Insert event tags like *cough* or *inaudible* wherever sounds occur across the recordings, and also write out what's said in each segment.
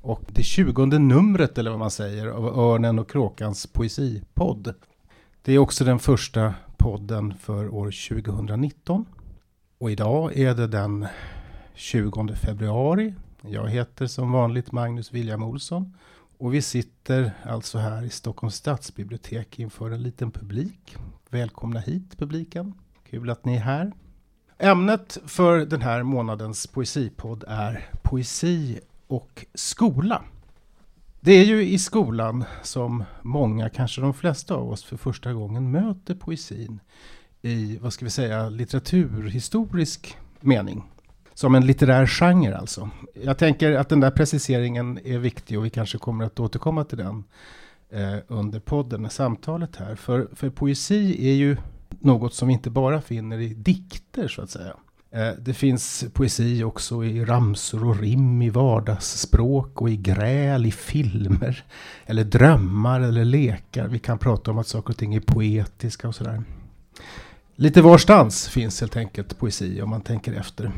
och det tjugonde numret eller vad man säger av Örnen och Kråkans poesipodd. Det är också den första podden för år 2019. Och idag är det den 20 februari. Jag heter som vanligt Magnus William Olsson och vi sitter alltså här i Stockholms stadsbibliotek inför en liten publik. Välkomna hit publiken. Kul att ni är här. Ämnet för den här månadens poesipodd är poesi och skola. Det är ju i skolan som många, kanske de flesta av oss för första gången möter poesin i, vad ska vi säga, litteraturhistorisk mening. Som en litterär genre alltså. Jag tänker att den där preciseringen är viktig och vi kanske kommer att återkomma till den eh, under podden, samtalet här. För, för poesi är ju något som vi inte bara finner i dikter så att säga. Eh, det finns poesi också i ramsor och rim, i vardagsspråk och i gräl, i filmer. Eller drömmar eller lekar. Vi kan prata om att saker och ting är poetiska och sådär. Lite varstans finns helt enkelt poesi om man tänker efter.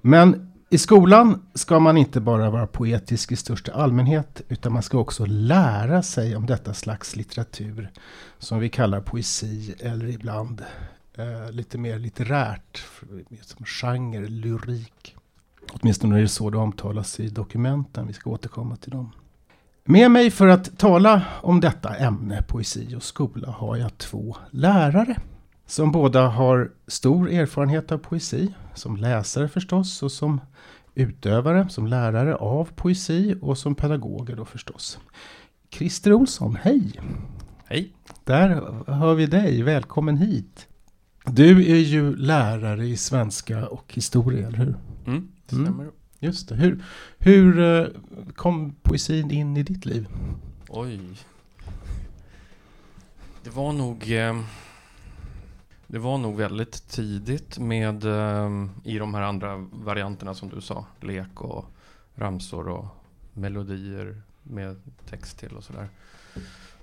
Men i skolan ska man inte bara vara poetisk i största allmänhet utan man ska också lära sig om detta slags litteratur som vi kallar poesi eller ibland eh, lite mer litterärt, som genre, lyrik. Åtminstone är det så det omtalas i dokumenten, vi ska återkomma till dem. Med mig för att tala om detta ämne, poesi och skola, har jag två lärare. Som båda har stor erfarenhet av poesi, som läsare förstås och som utövare, som lärare av poesi och som pedagoger då förstås. Christer Olsson, hej! Hej! Där hör vi dig, välkommen hit! Du är ju lärare i svenska och historia, eller hur? Mm, det stämmer. Mm, just det. Hur, hur eh, kom poesin in i ditt liv? Oj. Det var nog... Eh, det var nog väldigt tidigt med eh, i de här andra varianterna som du sa. Lek och ramsor och melodier med text till och sådär.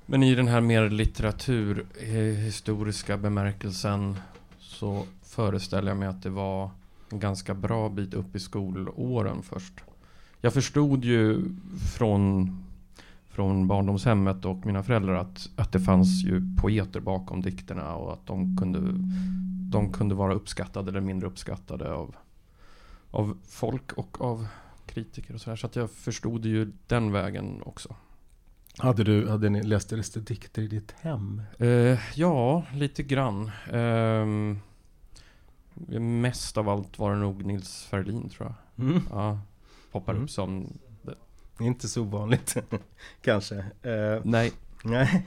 Men i den här mer litteraturhistoriska bemärkelsen så föreställer jag mig att det var en ganska bra bit upp i skolåren först. Jag förstod ju från, från barndomshemmet och mina föräldrar att, att det fanns ju poeter bakom dikterna och att de kunde, de kunde vara uppskattade eller mindre uppskattade av, av folk och av kritiker och sådär. Så att jag förstod ju den vägen också. Hade du, hade ni, läste det dikter i ditt hem? Uh, ja, lite grann. Uh, mest av allt var det nog Nils Ferlin tror jag. Mm. Ja, poppar mm. upp som... Det. Inte så vanligt *laughs* kanske. Uh, nej. Nej.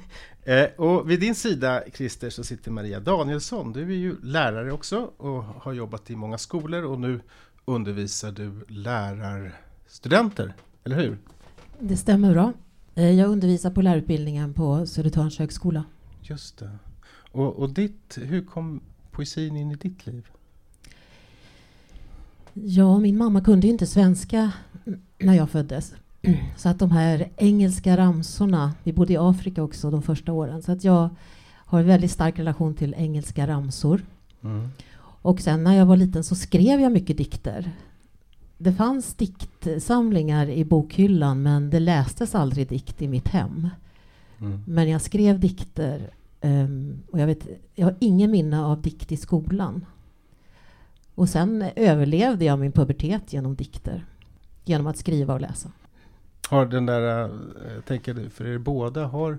och vid din sida Christer så sitter Maria Danielsson. Du är ju lärare också och har jobbat i många skolor och nu undervisar du lärarstudenter, eller hur? Det stämmer bra. Eh, jag undervisar på lärarutbildningen på Södertörns högskola. Just det. Och, och ditt, hur kom poesin in i ditt liv? Ja, min mamma kunde inte svenska när jag föddes. Så att de här engelska ramsorna, vi bodde i Afrika också de första åren, så att jag har en väldigt stark relation till engelska ramsor. Mm. Och sen när jag var liten så skrev jag mycket dikter det fanns diktsamlingar i bokhyllan men det lästes aldrig dikt i mitt hem. Mm. Men jag skrev dikter um, och jag, vet, jag har ingen minne av dikt i skolan. Och sen överlevde jag min pubertet genom dikter. Genom att skriva och läsa. Har den där, jag eh, tänker för er båda, har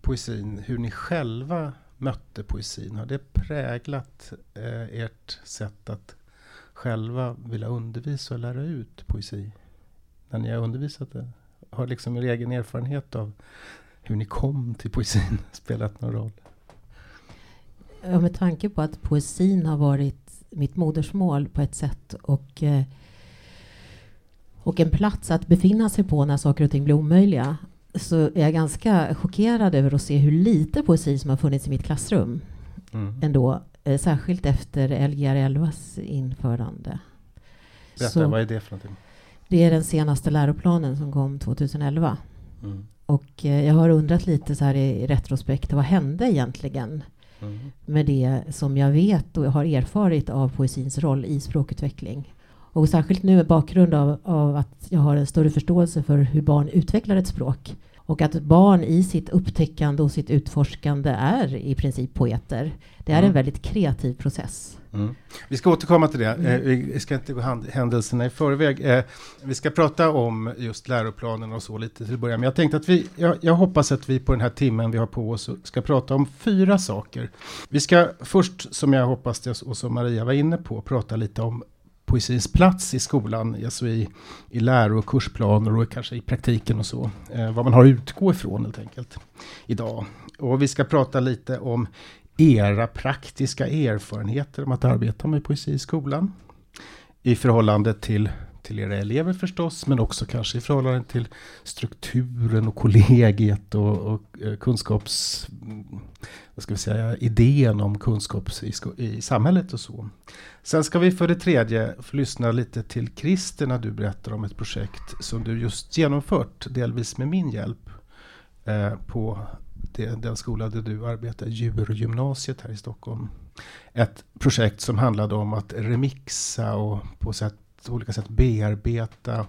poesin, hur ni själva mötte poesin, har det präglat eh, ert sätt att själva vilja undervisa och lära ut poesi? När ni har undervisat det? Har liksom er egen erfarenhet av hur ni kom till poesin *laughs* spelat någon roll? Ja, med tanke på att poesin har varit mitt modersmål på ett sätt och, eh, och en plats att befinna sig på när saker och ting blir omöjliga så är jag ganska chockerad över att se hur lite poesi som har funnits i mitt klassrum mm. ändå. Eh, särskilt efter Lgr 11s införande. Berätta, så, vad är det för någonting? Det är den senaste läroplanen som kom 2011. Mm. Och eh, jag har undrat lite så här i retrospekt, vad hände egentligen mm. med det som jag vet och har erfarit av poesins roll i språkutveckling? Och särskilt nu med bakgrund av, av att jag har en större förståelse för hur barn utvecklar ett språk och att barn i sitt upptäckande och sitt utforskande är i princip poeter. Det är mm. en väldigt kreativ process. Mm. Vi ska återkomma till det. Mm. Eh, vi ska inte gå händelserna i förväg. Eh, vi ska prata om just läroplanen och så lite till att börja med. Jag tänkte att vi, jag, jag, hoppas att vi på den här timmen vi har på oss ska prata om fyra saker. Vi ska först, som jag hoppas och som Maria var inne på, prata lite om poesins plats i skolan, alltså i, i läro och kursplaner och kanske i praktiken och så. Eh, vad man har att utgå ifrån helt enkelt idag. Och vi ska prata lite om era praktiska erfarenheter om att arbeta med poesi i skolan. I förhållande till, till era elever förstås, men också kanske i förhållande till strukturen och kollegiet och, och eh, kunskaps... Vad ska vi säga? Idén om kunskap i, i samhället och så. Sen ska vi för det tredje få lyssna lite till Christer när du berättar om ett projekt som du just genomfört, delvis med min hjälp, eh, på det, den skola där du arbetar, Djurgymnasiet här i Stockholm. Ett projekt som handlade om att remixa och på sätt, olika sätt bearbeta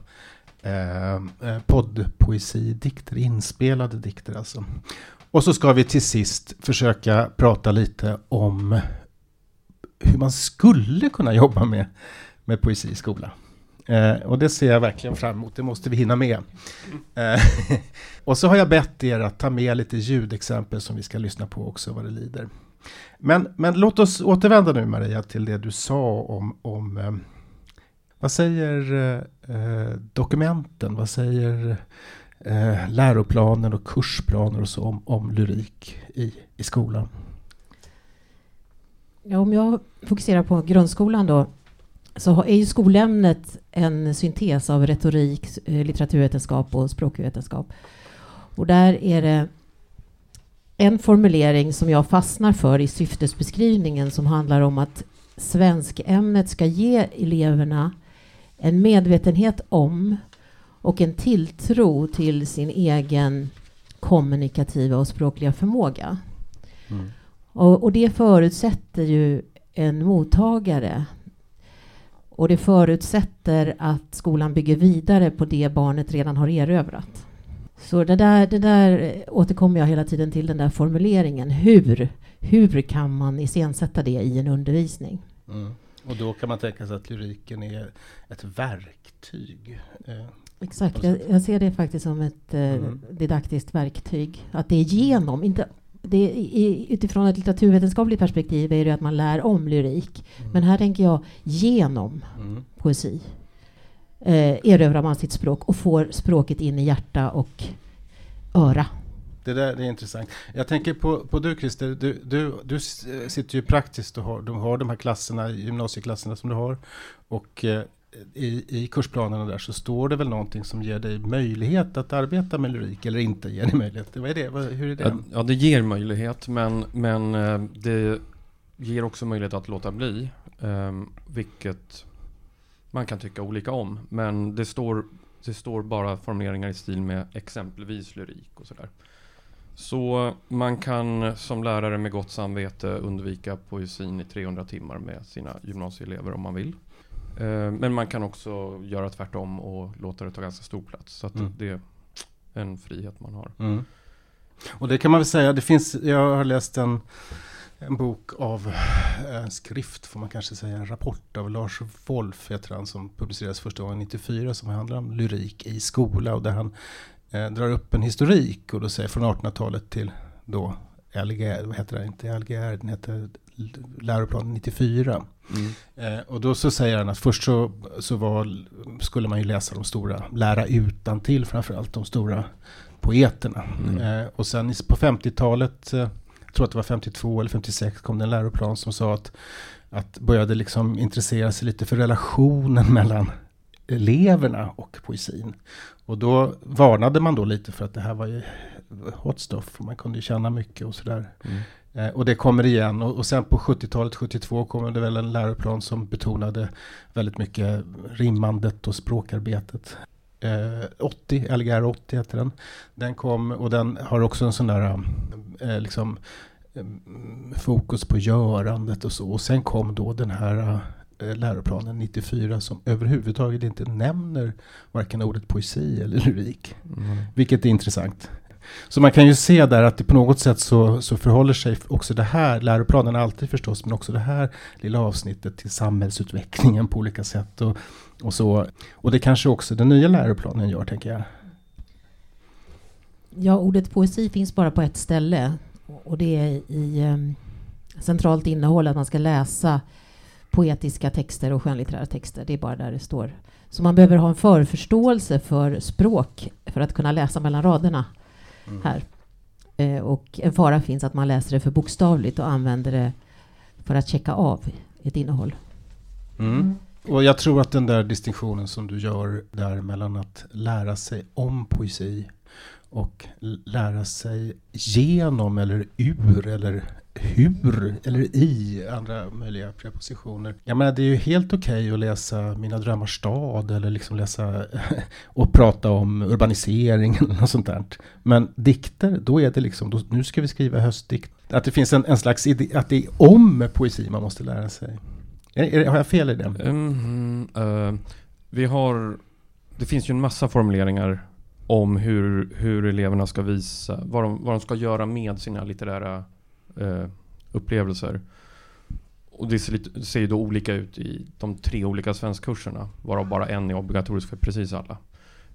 ehm, eh, poddpoesi, poddpoesidikter, inspelade dikter alltså. Och så ska vi till sist försöka prata lite om hur man skulle kunna jobba med, med poesi i skolan. Eh, och det ser jag verkligen fram emot, det måste vi hinna med. Eh, *laughs* och så har jag bett er att ta med lite ljudexempel som vi ska lyssna på också vad det lider. Men, men låt oss återvända nu Maria till det du sa om, om eh, vad säger eh, dokumenten, vad säger eh, läroplaner och kursplaner och så om, om lyrik i, i skolan? Ja, om jag fokuserar på grundskolan då så är ju skolämnet en syntes av retorik, eh, litteraturvetenskap och språkvetenskap. Och där är det en formulering som jag fastnar för i syftesbeskrivningen som handlar om att svenskämnet ska ge eleverna en medvetenhet om och en tilltro till sin egen kommunikativa och språkliga förmåga. Mm. Och, och, det förutsätter ju en mottagare och det förutsätter att skolan bygger vidare på det barnet redan har erövrat. Så det där, det där återkommer jag hela tiden till, den där formuleringen. Hur, hur kan man iscensätta det i en undervisning? Mm. Och då kan man tänka sig att lyriken är ett verktyg. Eh, Exakt, jag, jag, ser det faktiskt som ett eh, mm. didaktiskt verktyg. Att det är genom, inte det, i, utifrån ett litteraturvetenskapligt perspektiv är det att man lär om lyrik. Mm. Men här tänker jag genom mm. poesi. Eh, erövrar man sitt språk och får språket in i hjärta och öra. Det där det är intressant. Jag tänker på, på du Christer, du, du, du eh, sitter ju praktiskt och har, du har de här klasserna, gymnasieklasserna som du har. Och eh, i, i kursplanerna där så står det väl någonting som ger dig möjlighet att arbeta med lyrik eller inte ger dig möjlighet. Vad är det? Hur är det? Ja, det ger möjlighet men, men eh, det ger också möjlighet att låta bli. Ehm, vilket man kan tycka olika om. Men det står, det står bara formuleringar i stil med exempelvis lyrik och sådär. Så man kan som lärare med gott samvete undvika poesin i 300 timmar med sina gymnasieelever om man vill. Eh, men man kan också göra tvärtom och låta det ta ganska stor plats. Så mm. det är en frihet man har. Mm. Och det kan man väl säga, det finns, jag har läst en, en bok av en skrift, får man kanske säga, en rapport av Lars Wolf, heter han, som publicerades första gången 94, som handlar om lyrik i skola och där han eh, drar upp en historik och då säger från 1800-talet till då LGR, vad heter det, inte LGR, den heter läroplan 94. Mm. Eh, och då så säger han att först så, så var, skulle man ju läsa de stora, lära utan till framförallt de stora poeterna. Mm. Eh, och sen på 50-talet, eh, jag tror att det var 52 eller 56, kom det en läroplan som sa att, att började liksom intressera sig lite för relationen *laughs* mellan eleverna och poesin. Och då varnade man då lite för att det här var ju hot stuff och man kunde tjäna mycket och sådär. Mm. Eh, och det kommer igen och, och sen på 70-talet, 72 kommer det väl en läroplan som betonade väldigt mycket rimmandet och språkarbetet. Eh, 80, Lgr 80 heter den. Den kom och den har också en sån där eh, liksom eh, fokus på görandet och så. Och sen kom då den här läroplanen 94 som överhuvudtaget inte nämner varken ordet poesi eller lyrik. Mm. Vilket är intressant. Så man kan ju se där att det på något sätt så, så förhåller sig också det här, läroplanen alltid förstås, men också det här lilla avsnittet till samhällsutvecklingen på olika sätt. Och, och, så. och det kanske också den nya läroplanen gör, tänker jag. Ja, ordet poesi finns bara på ett ställe och det är i um, centralt innehåll att man ska läsa poetiska texter och skönlitterära texter. Det är bara där det står. Så man behöver ha en förförståelse för språk för att kunna läsa mellan raderna mm. här. Eh, och en fara finns att man läser det för bokstavligt och använder det för att checka av ett innehåll. Mm. mm. Och jag tror att den där distinktionen som du gör där mellan att lära sig om poesi och lära sig genom eller ur eller hur eller i andra möjliga prepositioner. Jag menar det är ju helt okej okay att läsa Mina drömmars stad eller liksom läsa *laughs* och prata om urbanisering eller något sånt där. Men dikter, då är det liksom, då, nu ska vi skriva höstdikt. Att det finns en, en slags idé, att det är om poesi man måste lära sig. Är, är, har jag fel i det? Mm, uh, vi har, det finns ju en massa formuleringar om hur, hur eleverna ska visa, vad de, vad de ska göra med sina litterära eh, upplevelser. Och det ser, lite, ser ju då olika ut i de tre olika svenskkurserna, varav bara en är obligatorisk för precis alla.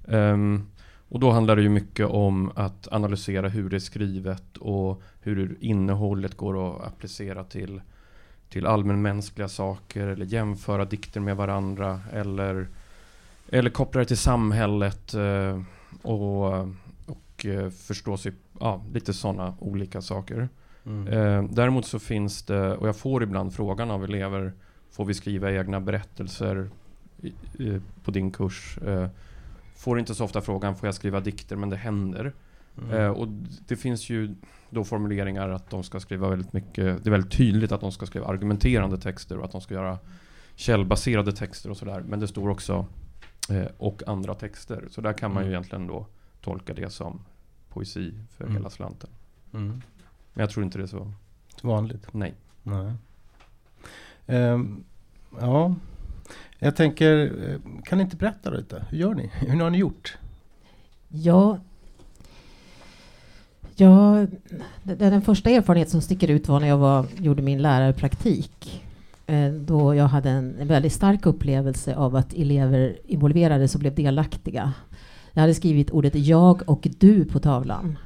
Um, och då handlar det ju mycket om att analysera hur det är skrivet och hur innehållet går att applicera till, till allmänmänskliga saker eller jämföra dikter med varandra eller, eller koppla det till samhället uh, och, och uh, förstå sig, ja, lite sådana olika saker. Mm. Eh, däremot så finns det, och jag får ibland frågan av elever, får vi skriva egna berättelser i, i, på din kurs? Eh, får inte så ofta frågan, får jag skriva dikter? Men det händer. Mm. Eh, och det finns ju då formuleringar att de ska skriva väldigt mycket, det är väldigt tydligt att de ska skriva argumenterande texter och att de ska göra källbaserade texter och sådär. Men det står också eh, och andra texter. Så där kan man ju mm. egentligen då tolka det som poesi för mm. hela slanten. Mm. Men jag tror inte det är så vanligt. Nej. Nej. Um, ja, jag tänker, eh, kan ni inte berätta lite? Hur gör ni? *laughs* Hur har ni gjort? Ja, ja den första erfarenhet som sticker ut var när jag var, gjorde min lärarpraktik. Eh, då jag hade en, en väldigt stark upplevelse av att elever involverades och blev delaktiga. Jag hade skrivit ordet jag och du på tavlan.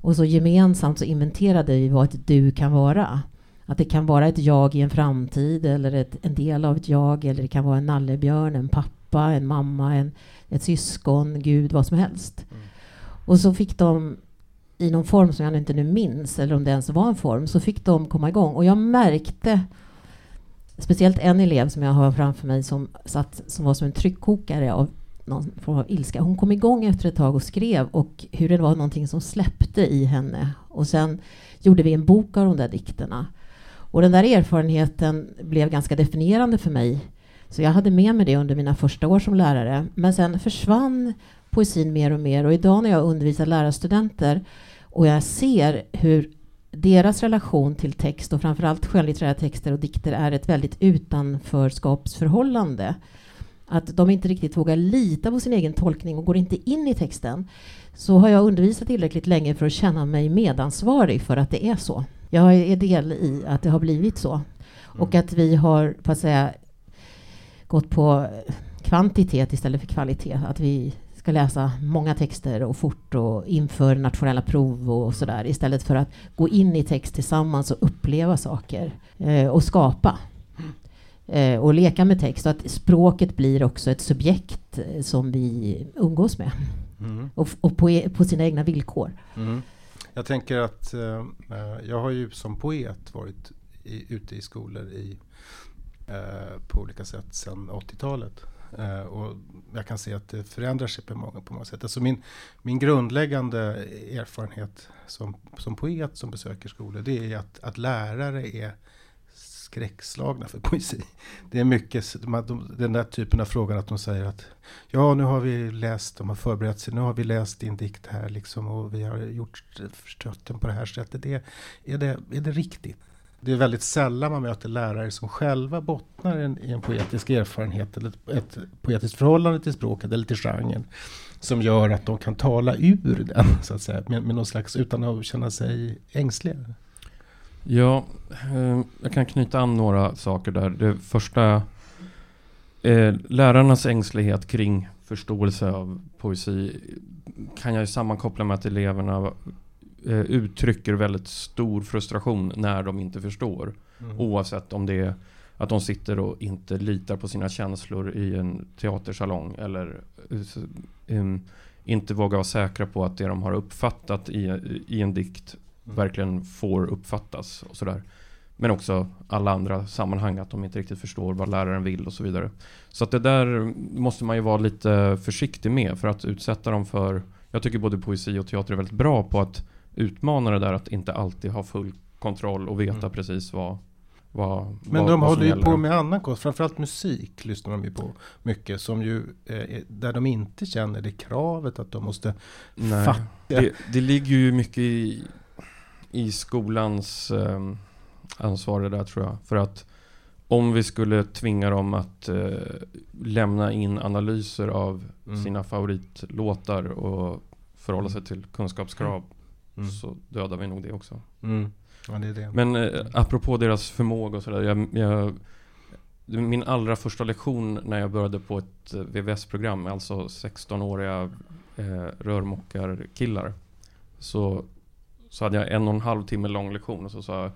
Och så gemensamt så inventerade vi vad ett du kan vara. Att det kan vara ett jag i en framtid eller ett, en del av ett jag eller det kan vara en nallebjörn, en pappa, en mamma, en, ett syskon, Gud, vad som helst. Mm. Och så fick de i någon form som jag inte nu minns, eller om det ens var en form, så fick de komma igång. Och jag märkte, speciellt en elev som jag har framför mig som, satt, som var som en tryckkokare av någon form av ilska. Hon kom igång efter ett tag och skrev och hur det var någonting som släppte i henne. Och sen gjorde vi en bok av de där dikterna. Och den där erfarenheten blev ganska definierande för mig. Så jag hade med mig det under mina första år som lärare. Men sen försvann poesin mer och mer och idag när jag undervisar lärarstudenter och jag ser hur deras relation till text och framförallt skönlitterära texter och dikter är ett väldigt utanförskapsförhållande att de inte riktigt vågar lita på sin egen tolkning och går inte in i texten så har jag undervisat tillräckligt länge för att känna mig medansvarig för att det är så. Jag är del i att det har blivit så. Mm. Och att vi har, på att säga, gått på kvantitet istället för kvalitet. Att vi ska läsa många texter och fort och inför nationella prov och sådär istället för att gå in i text tillsammans och uppleva saker eh, och skapa eh, och leka med text. Och att språket blir också ett subjekt eh, som vi umgås med. Mm. Och, och på, e, på, sina egna villkor. Mm. Jag tänker att eh, jag har ju som poet varit i, ute i skolor i, eh, på olika sätt sedan 80-talet. Eh, och jag kan se att det förändrar sig på många, på många sätt. Alltså min, min grundläggande erfarenhet som, som poet som besöker skolor, det är att, att lärare är skräckslagna för poesi. Det är mycket den där typen av frågor att de säger att ja, nu har vi läst, de har förberett sig, nu har vi läst din dikt här liksom och vi har gjort förstört den på det här sättet. Det, är, det, är det riktigt? Det är väldigt sällan man möter lärare som själva bottnar en, i en poetisk erfarenhet eller ett, ett poetiskt förhållande till språket eller till genren som gör att de kan tala ur den så att säga med, med någon slags utan att känna sig ängsliga. Ja, eh, jag kan knyta an några saker där. Det första eh, lärarnas ängslighet kring förståelse av poesi kan jag ju sammankoppla med att eleverna eh, uttrycker väldigt stor frustration när de inte förstår. Mm. Oavsett om det är att de sitter och inte litar på sina känslor i en teatersalong eller um, inte vågar vara säkra på att det de har uppfattat i, i en dikt mm. verkligen får uppfattas och sådär. Men också alla andra sammanhang, att de inte riktigt förstår vad läraren vill och så vidare. Så att det där måste man ju vara lite försiktig med för att utsätta dem för Jag tycker både poesi och teater är väldigt bra på att utmana det där att inte alltid ha full kontroll och veta mm. precis vad, vad, Men vad, de vad håller ju på med annan konst, framförallt musik lyssnar de ju på mycket som ju eh, där de inte känner det kravet att de måste Nej, fatta. Det, det ligger ju mycket i, i skolans eh, ansvar det där tror jag. För att om vi skulle tvinga dem att eh, lämna in analyser av mm. sina favoritlåtar och förhålla sig till kunskapskrav mm. så dödar vi nog det också. Mm. Ja, det det. Men eh, apropå deras förmåga och sådär. Jag, jag, min allra första lektion när jag började på ett eh, VVS-program, alltså 16-åriga eh, rörmokarkillar. Så, så hade jag en och en halv timme lång lektion och så sa jag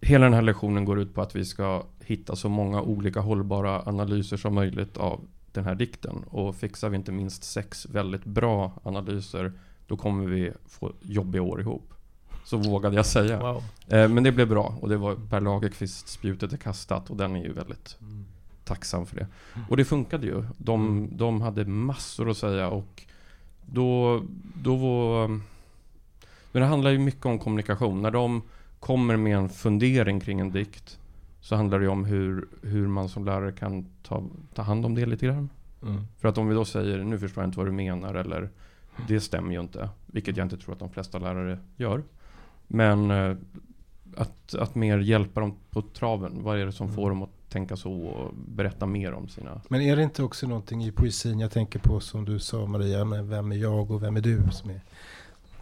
Hela den här lektionen går ut på att vi ska hitta så många olika hållbara analyser som möjligt av den här dikten. Och fixar vi inte minst sex väldigt bra analyser då kommer vi få jobbiga år ihop. Så vågade jag säga. Wow. Eh, men det blev bra och det var Per Lagerkvist spjutet är kastat och den är ju väldigt mm. tacksam för det. Och det funkade ju. De, mm. de hade massor att säga och då, då var... Men det handlar ju mycket om kommunikation. När de kommer med en fundering kring en dikt så handlar det om hur, hur man som lärare kan ta, ta hand om det lite grann. Mm. För att om vi då säger nu förstår jag inte vad du menar eller det stämmer ju inte. Vilket jag inte tror att de flesta lärare gör. Men eh, att, att mer hjälpa dem på traven. Vad är det som mm. får dem att tänka så och berätta mer om sina... Men är det inte också någonting i poesin jag tänker på som du sa Maria, med vem är jag och vem är du? Som är,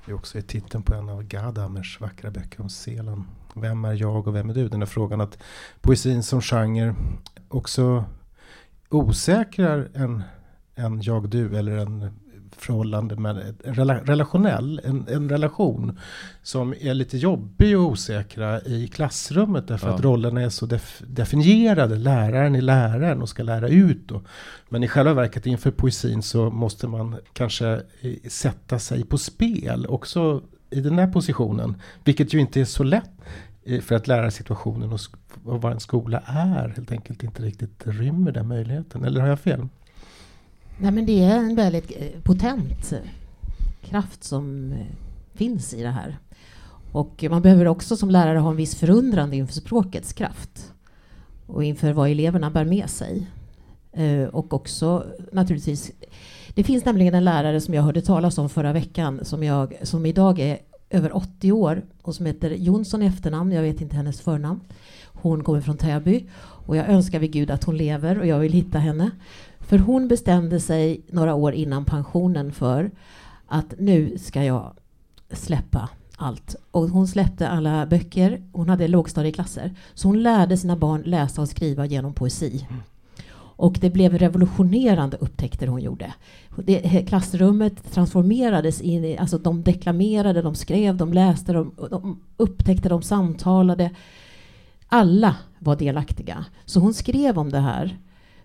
det också är titeln på en av Gadamers vackra böcker om selen. Vem är jag och vem är du? Den där frågan att poesin som genre också osäkrar en, en jag-du eller en förhållande med en relationell, en, en, relation som är lite jobbig och osäkra i klassrummet därför ja. att rollerna är så def, definierade. Läraren är läraren och ska lära ut. Och, men i själva verket inför poesin så måste man kanske sätta sig på spel också i den här positionen. Vilket ju inte är så lätt för att lärarsituationen och, och vad en skola är helt enkelt inte riktigt rymmer den möjligheten. Eller har jag fel? Nej, men det är en väldigt eh, potent kraft som eh, finns i det här. Och man behöver också som lärare ha en viss förundran inför språkets kraft och inför vad eleverna bär med sig. Eh, och också naturligtvis, det finns nämligen en lärare som jag hörde talas om förra veckan som, jag, som idag är över 80 år och som heter Jonsson i efternamn, jag vet inte hennes förnamn. Hon kommer från Täby och jag önskar vid Gud att hon lever och jag vill hitta henne. För hon bestämde sig några år innan pensionen för att nu ska jag släppa allt. Och hon släppte alla böcker. Hon hade lågstadieklasser. Så hon lärde sina barn läsa och skriva genom poesi. Och det blev revolutionerande upptäckter hon gjorde. Det, klassrummet transformerades in i, alltså de deklamerade, de skrev, de läste, de, de upptäckte, de samtalade. Alla var delaktiga. Så hon skrev om det här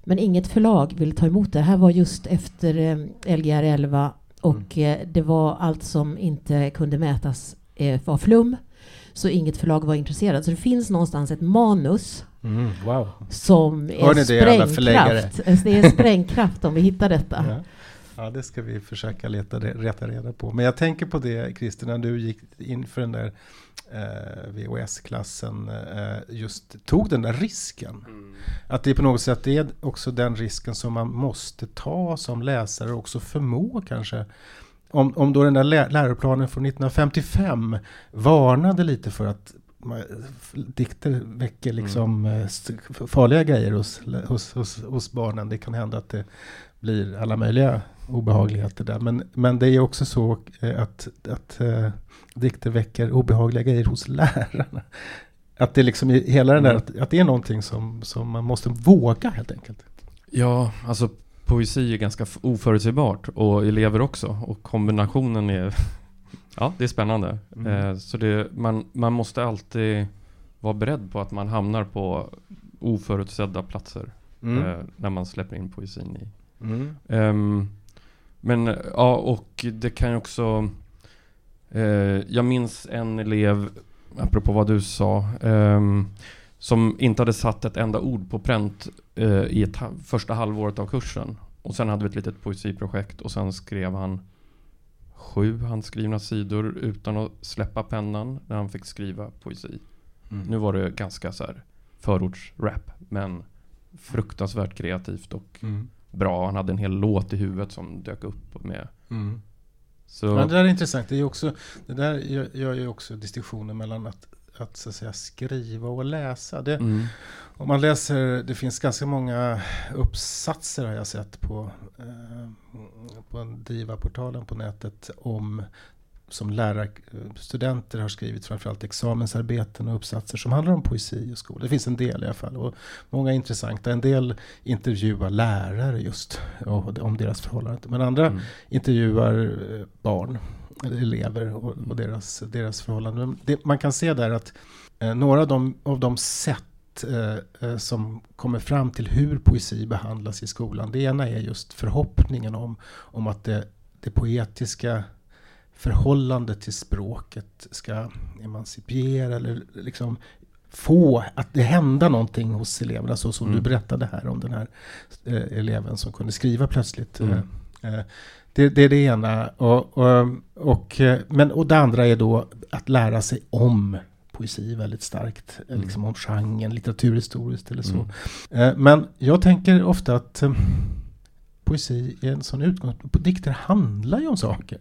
men inget förlag ville ta emot det. Det här var just efter eh, Lgr 11 och mm. eh, det var allt som inte kunde mätas eh, var flum. Så inget förlag var intresserat. Så det finns någonstans ett manus Mm, wow. Som är det, förläggare? sprängkraft. *laughs* Det är sprängkraft om vi hittar detta. Ja. ja, det ska vi försöka leta, rätta reda på. Men jag tänker på det, Christer, när du gick in för den där eh, VHS-klassen, eh, just tog den där risken. Mm. Att det på något sätt är också den risken som man måste ta som läsare och också förmå kanske. Om, om då den där lä läroplanen från 1955 varnade lite för att dikter väcker liksom mm. farliga grejer hos, hos, hos, hos barnen. Det kan hända att det blir alla möjliga obehagligheter där. Men, men det är också så eh, att, att uh, dikter väcker obehagliga grejer hos *laughs* lärarna. Att det liksom hela den där, mm. att, att det är någonting som, som man måste våga helt enkelt. Ja, alltså poesi är ganska oförutsägbart och elever också. Och kombinationen är, *laughs* ja det är spännande. Mm. Eh, så det, man, man måste alltid vara beredd på att man hamnar på oförutsedda platser. Mm. Eh, när man släpper in poesin i. Mm. Um, men ja, och det kan ju också eh, Jag minns en elev, apropå vad du sa, eh, som inte hade satt ett enda ord på pränt eh, i ett första halvåret av kursen. Och sen hade vi ett litet poesiprojekt och sen skrev han sju handskrivna sidor utan att släppa pennan när han fick skriva poesi. Mm. Nu var det ganska så här förortsrap, men fruktansvärt kreativt och mm bra. Han hade en hel låt i huvudet som dök upp med. Mm. Så. Ja, det där är intressant. Det, är också, det där gör, ju också distinktionen mellan att, att, så att säga, skriva och läsa. Det, mm. Om man läser, det finns ganska många uppsatser har jag sett på, eh, på Diva-portalen på nätet om som lärarstudenter har skrivit framförallt examensarbeten och uppsatser som handlar om poesi och skola. Det finns en del i alla fall och många intressanta. En del intervjuar lärare just om deras förhållanden. Men andra mm. intervjuar eh, barn, elever och, och deras, deras förhållanden. Det, man kan se där att eh, några av de, av de sätt eh, eh, som kommer fram till hur poesi behandlas i skolan. Det ena är just förhoppningen om, om att det, det poetiska förhållande till språket ska emancipiera eller liksom få att det hända någonting hos eleverna. Så som mm. du berättade här om den här eh, eleven som kunde skriva plötsligt. Mm. Eh, eh det, det, är det ena. Och, och, och, eh, men, och det andra är då att lära sig om poesi väldigt starkt. Mm. Liksom om genren, litteraturhistoriskt eller så. Mm. Eh, men jag tänker ofta att eh, poesi är en sån utgångspunkt. Dikter handlar ju om saker.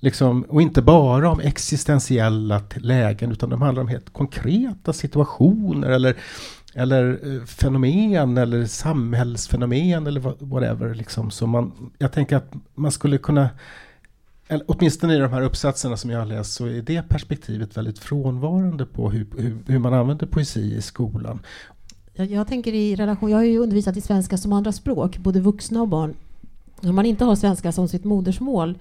Liksom, och inte bara om existentiella lägen utan de handlar om helt konkreta situationer eller, eller eh, fenomen eller samhällsfenomen eller whatever. Liksom. Så man, jag tänker att man skulle kunna, eller åtminstone i de här uppsatserna som jag har läst så är det perspektivet väldigt frånvarande på hur, hur, hur man använder poesi i skolan. Jag, jag tänker i relation, jag har ju undervisat i svenska som andra språk, både vuxna och barn. Om man inte har svenska som sitt modersmål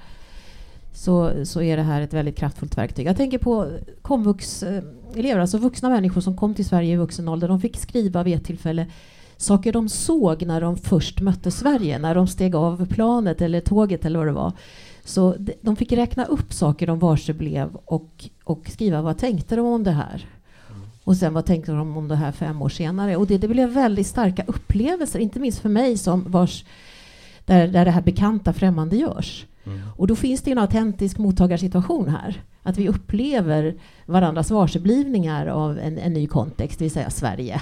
så, så är det här ett väldigt kraftfullt verktyg. Jag tänker på komvux-elever, alltså vuxna människor som kom till Sverige i vuxen ålder. De fick skriva vid ett tillfälle saker de såg när de först mötte Sverige, när de steg av planet eller tåget eller vad det var. Så de fick räkna upp saker de varse blev och, och skriva vad tänkte de om det här. Och sen vad tänkte de om det här fem år senare? Och det, det blev väldigt starka upplevelser, inte minst för mig som vars, där, där det här bekanta främmande görs. Mm. Och då finns det en autentisk mottagarsituation här. Att vi upplever varandras varseblivningar av en, en ny kontext, det vill säga Sverige.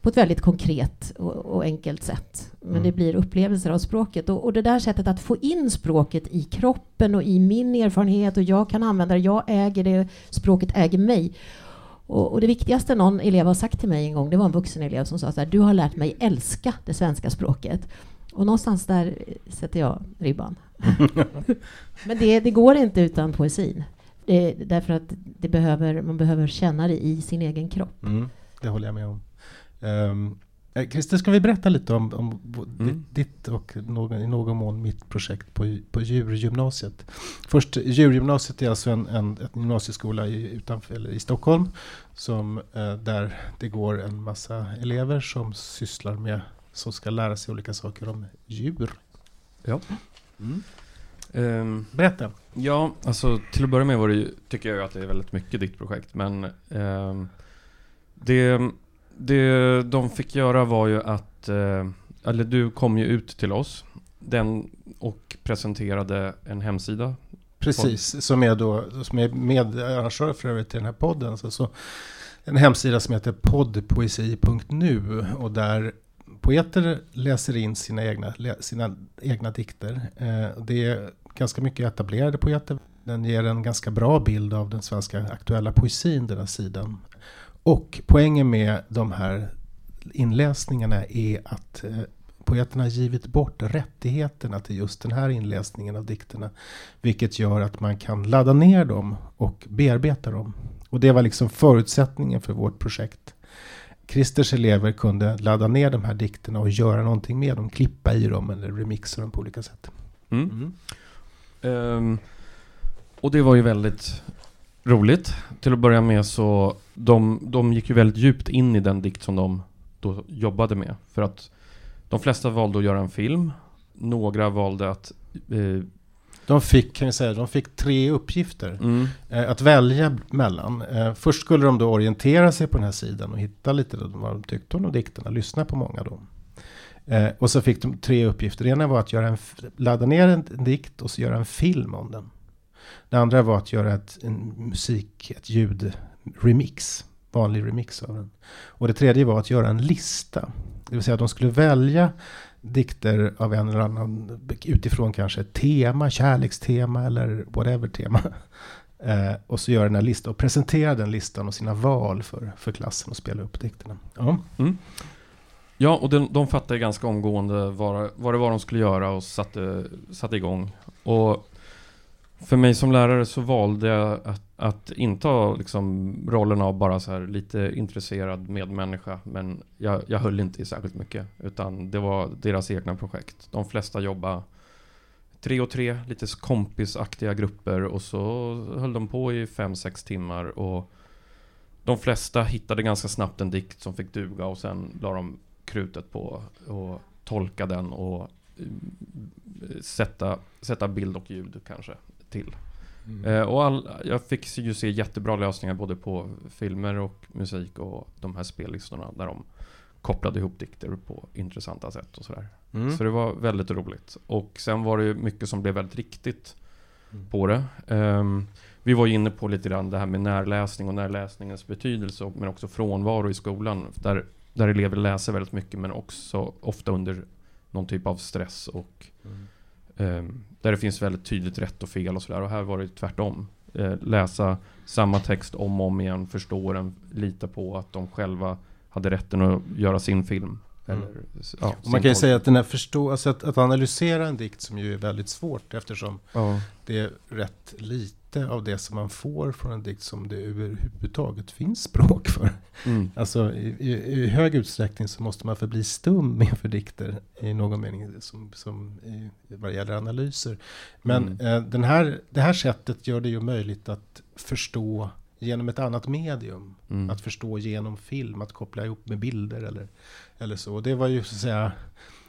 På ett väldigt konkret och, och enkelt sätt. Men mm. det blir upplevelser av språket. Och, och, det där sättet att få in språket i kroppen och i min erfarenhet och jag kan använda det, jag äger det, språket äger mig. Och, och, det viktigaste någon elev har sagt till mig en gång, det var en vuxen elev som sa så här, du har lärt mig älska det svenska språket. Och någonstans där sätter jag ribban. *laughs* Men det, det, går inte utan poesin. Det, därför att det behöver, man behöver känna det i sin egen kropp. Mm, det håller jag med om. Um, Christer, ska vi berätta lite om, om mm. ditt och någon, i någon mån mitt projekt på, på djurgymnasiet? Först, djurgymnasiet är alltså en, en, en gymnasieskola i, utanför, eller i Stockholm som, eh, där det går en massa elever som sysslar med, som ska lära sig olika saker om djur. Ja. Mm. Um, Berätta. Ja, alltså till att börja med var det, tycker jag att det är väldigt mycket ditt projekt. Men um, det, det de fick göra var ju att, eh, eller du kom ju ut till oss den, och presenterade en hemsida. Precis, som är då, som är medarrangör för övrigt till den här podden. Så, så en hemsida som heter poddpoesi.nu och där poeter läser in sina egna, sina egna dikter. Eh, det är ganska mycket etablerade poeter. Den ger en ganska bra bild av den svenska aktuella poesin, den här sidan. Och poängen med de här inläsningarna är att eh, poeterna givit bort rättigheterna till just den här inläsningen av dikterna. Vilket gör att man kan ladda ner dem och bearbeta dem. Och det var liksom förutsättningen för vårt projekt. Christers elever kunde ladda ner de här dikterna och göra någonting med dem, klippa i dem eller remixa dem på olika sätt. Mm. Mm. Um, och det var ju väldigt roligt. Till att börja med så de, de gick ju väldigt djupt in i den dikt som de då jobbade med. För att de flesta valde att göra en film. Några valde att eh, de fick, kan vi säga, de fick tre uppgifter mm. eh, att välja mellan. Eh, först skulle de då orientera sig på den här sidan och hitta lite vad de tyckte om de dikterna, lyssna på många då. Eh, och så fick de tre uppgifter. Det ena var att göra en, ladda ner en, en dikt och så göra en film om den. Det andra var att göra ett, en musik, ett ljud, remix, vanlig remix av den. Och det tredje var att göra en lista. Det vill säga att de skulle välja dikter av en eller annan utifrån kanske ett tema, kärlekstema eller whatever tema. *laughs* Eh, och så göra den här listan och presentera den listan och sina val för, för klassen och spela upp dikterna. Ja, mm. ja och de, de fattade ganska omgående vad, vad det var de skulle göra och satte, satte igång. Och för mig som lärare så valde jag att, att inta liksom rollen av bara så här lite intresserad medmänniska. Men jag, jag höll inte i särskilt mycket. Utan det var deras egna projekt. De flesta jobbade tre och tre, lite kompisaktiga grupper. Och så höll de på i fem, sex timmar. Och de flesta hittade ganska snabbt en dikt som fick duga. Och sen la de krutet på att tolka den och eh, sätta, sätta bild och ljud kanske till. Mm. Eh, och all, jag fick ju se jättebra lösningar både på filmer och musik och de här spellistorna där de kopplade ihop dikter på intressanta sätt och sådär. Mm. Så det var väldigt roligt. Och sen var det ju mycket som blev väldigt riktigt mm. på det. Um, vi var ju inne på lite grann det här med närläsning och närläsningens betydelse men också frånvaro i skolan. Där, där elever läser väldigt mycket men också ofta under någon typ av stress och mm. Um, där det finns väldigt tydligt rätt och fel och sådär. Och här var det tvärtom. Eh, läsa samma text om och om igen, förstå den, lita på att de själva hade rätten att göra sin film. Mm. Eller, ja, man kan ju säga att, den här förstå, alltså att, att, analysera en dikt som ju är väldigt svårt eftersom ja. det är rätt lite lite av det som man får från en dikt som det överhuvudtaget finns språk för. Mm. Alltså i, i, i, hög utsträckning så måste man förbli stum inför dikter i någon mening som, som i, vad gäller analyser. Men mm. eh, den här, det här sättet gör det ju möjligt att förstå genom ett annat medium. Mm. Att förstå genom film, att koppla ihop med bilder eller, eller så. Det var ju så att säga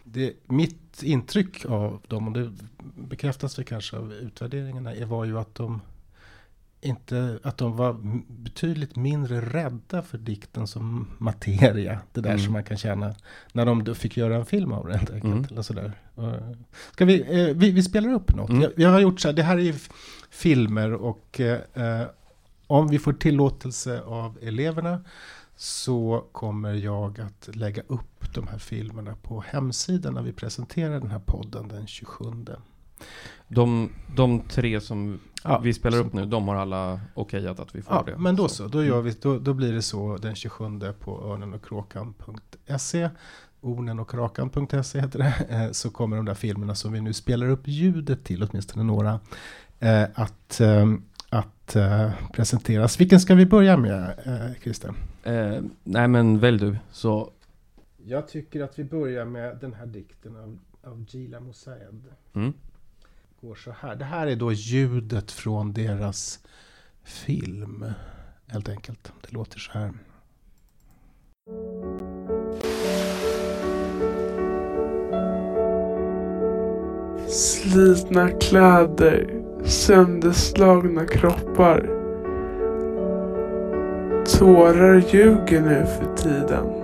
det, mitt intryck av dem, och det bekräftas väl kanske av utvärderingarna, var ju att de inte, att de var betydligt mindre rädda för dikten som materia. Det där mm. som man kan känna när de fick göra en film av det helt enkelt. Mm. Eller sådär. Ska vi, eh, vi, vi, spelar upp något. Mm. Jag, jag, har gjort så här, det här är filmer och eh, om vi får tillåtelse av eleverna så kommer jag att lägga upp de här filmerna på hemsidan när vi presenterar den här podden den 27. De, de tre som ja, vi spelar upp nu, de har alla okejat att vi får ja, det. Men då så, då, gör vi, då, då blir det så den 27 på örnenochkråkan.se ornenockrakan.se heter det, eh, så kommer de där filmerna som vi nu spelar upp ljudet till, åtminstone några, eh, att, eh, att presenteras. Vilken ska vi börja med, Christer? Eh, nej men välj du, så... Jag tycker att vi börjar med den här dikten av, av Gila Mosaed. Mm går så här. Det här är då ljudet från deras film. Helt enkelt. Det låter så här. Slitna kläder, sönderslagna kroppar. Tårar ljuger nu för tiden.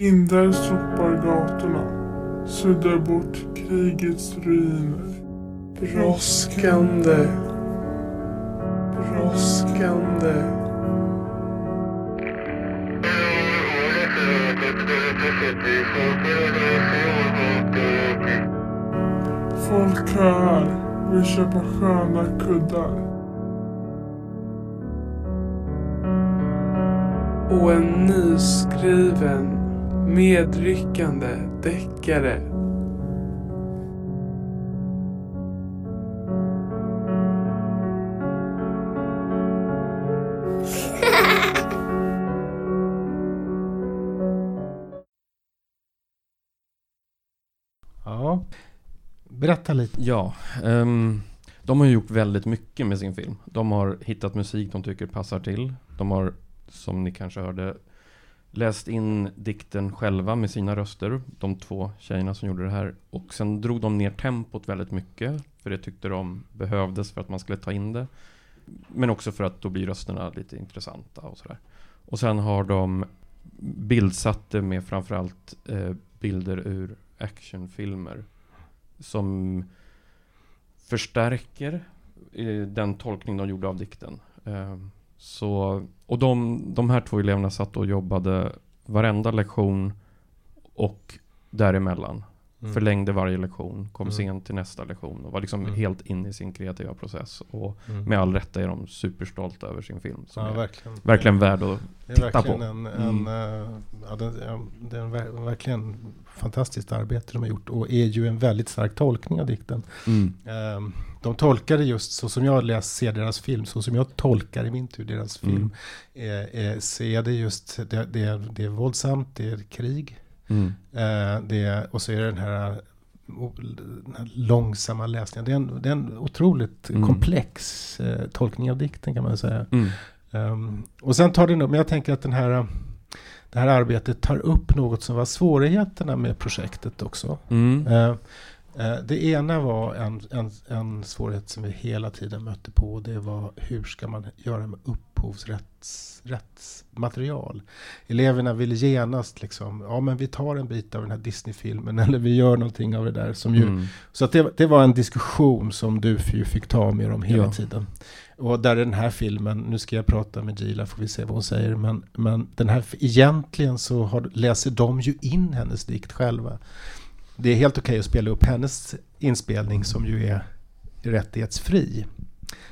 Vindar sopar gatorna, suddar bort krigets ruiner. Brådskande, brådskande. Folk köar, vill köpa sköna kuddar. Och en nyskriven, medryckande deckare. *laughs* Ja, berätta lite. Ja, ehm, de har ju gjort väldigt mycket med sin film. De har hittat musik de tycker passar till. De har, som ni kanske hörde, läst in dikten själva med sina röster. De två tjejerna som gjorde det här. Och sen drog de ner tempot väldigt mycket. För det tyckte de behövdes för att man skulle ta in det. Men också för att då blir rösterna lite intressanta och sådär. Och sen har de bildsatt det med framförallt eh, bilder ur actionfilmer. Som förstärker eh, den tolkning de gjorde av dikten. Eh, så, och de, de här två eleverna satt och jobbade varenda lektion och däremellan. Mm. Förlängde varje lektion, kom Mm. sent till nästa lektion och var liksom Mm. helt inne i sin kreativa process. Och Mm. med all rätta är de superstolta över sin film. Som Ja, är verkligen. verkligen värd att titta på. En, Mm. en, eh, ja, det, är en, ver- verkligen fantastiskt arbete de har gjort och är ju en väldigt stark tolkning av dikten. Mm. De tolkar det just så som jag läs, ser deras film, så som jag tolkar i min tur deras film. Mm. Eh, eh, så är det just, det, det, är- det är våldsamt, det är krig. Mm. Eh, det, och så är det den här, den här långsamma läsningen. Det är en, det är en otroligt Mm. komplex eh, tolkning av dikten kan man säga. Mm. Ehm, och sen tar det nog, men jag tänker att den här, det här arbetet tar upp något som var svårigheterna med projektet också. Mm. Eh, det ena var en, en, en svårighet som vi hela tiden mötte på. Det var hur ska man göra med upphovsrätts rättsmaterial? Eleverna ville genast liksom, ja men vi tar en bit av den här Disney-filmen *laughs* eller vi gör någonting av det där som ju Mm. så det, det var en diskussion som du fick ta med dem hela Ja. tiden. Och där den här filmen, nu ska jag prata med Gila får vi se vad hon säger, men, men den här, egentligen så har, läser de ju in hennes dikt själva. Det är helt okej att spela upp hennes inspelning som ju är rättighetsfri.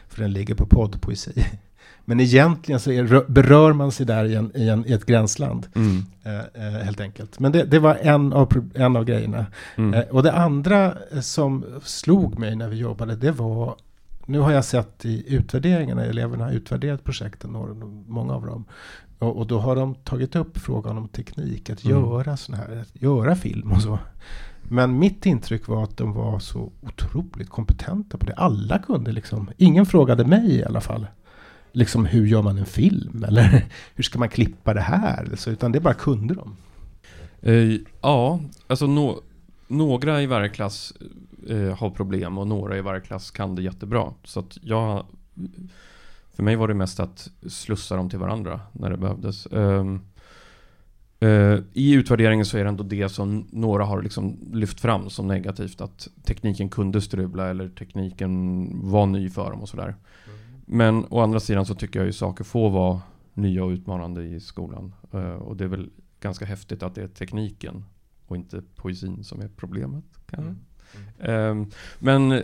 För den ligger på poddpoesi. *laughs* Men egentligen så är, berör man sig där i, en, i, en, i ett gränsland. Mm. Eh, eh, helt enkelt. Men det, det var en av, en av grejerna. Mm. Eh, och det andra som slog mig när vi jobbade, det var nu har jag sett i utvärderingarna, eleverna har utvärderat projekten, några, många av dem. Och, och då har de tagit upp frågan om teknik, att Mm. göra sån här, att göra film och så. Men mitt intryck var att de var så otroligt kompetenta på det. Alla kunde liksom, ingen frågade mig i alla fall. Liksom hur gör man en film? Eller *laughs* hur ska man klippa det här? Så, utan det bara kunde de. Eh, ja, alltså no några i varje klass eh, har problem och några i varje klass kan det jättebra. Så att jag, för mig var det mest att slussa dem till varandra när det behövdes. Ehm, eh, I utvärderingen så är det ändå det som några har liksom lyft fram som negativt. Att tekniken kunde strula eller tekniken var ny för dem och sådär. Men å andra sidan så tycker jag ju saker får vara nya och utmanande i skolan. Eh, och det är väl ganska häftigt att det är tekniken och inte poesin som är problemet. Kanske. Ehm, men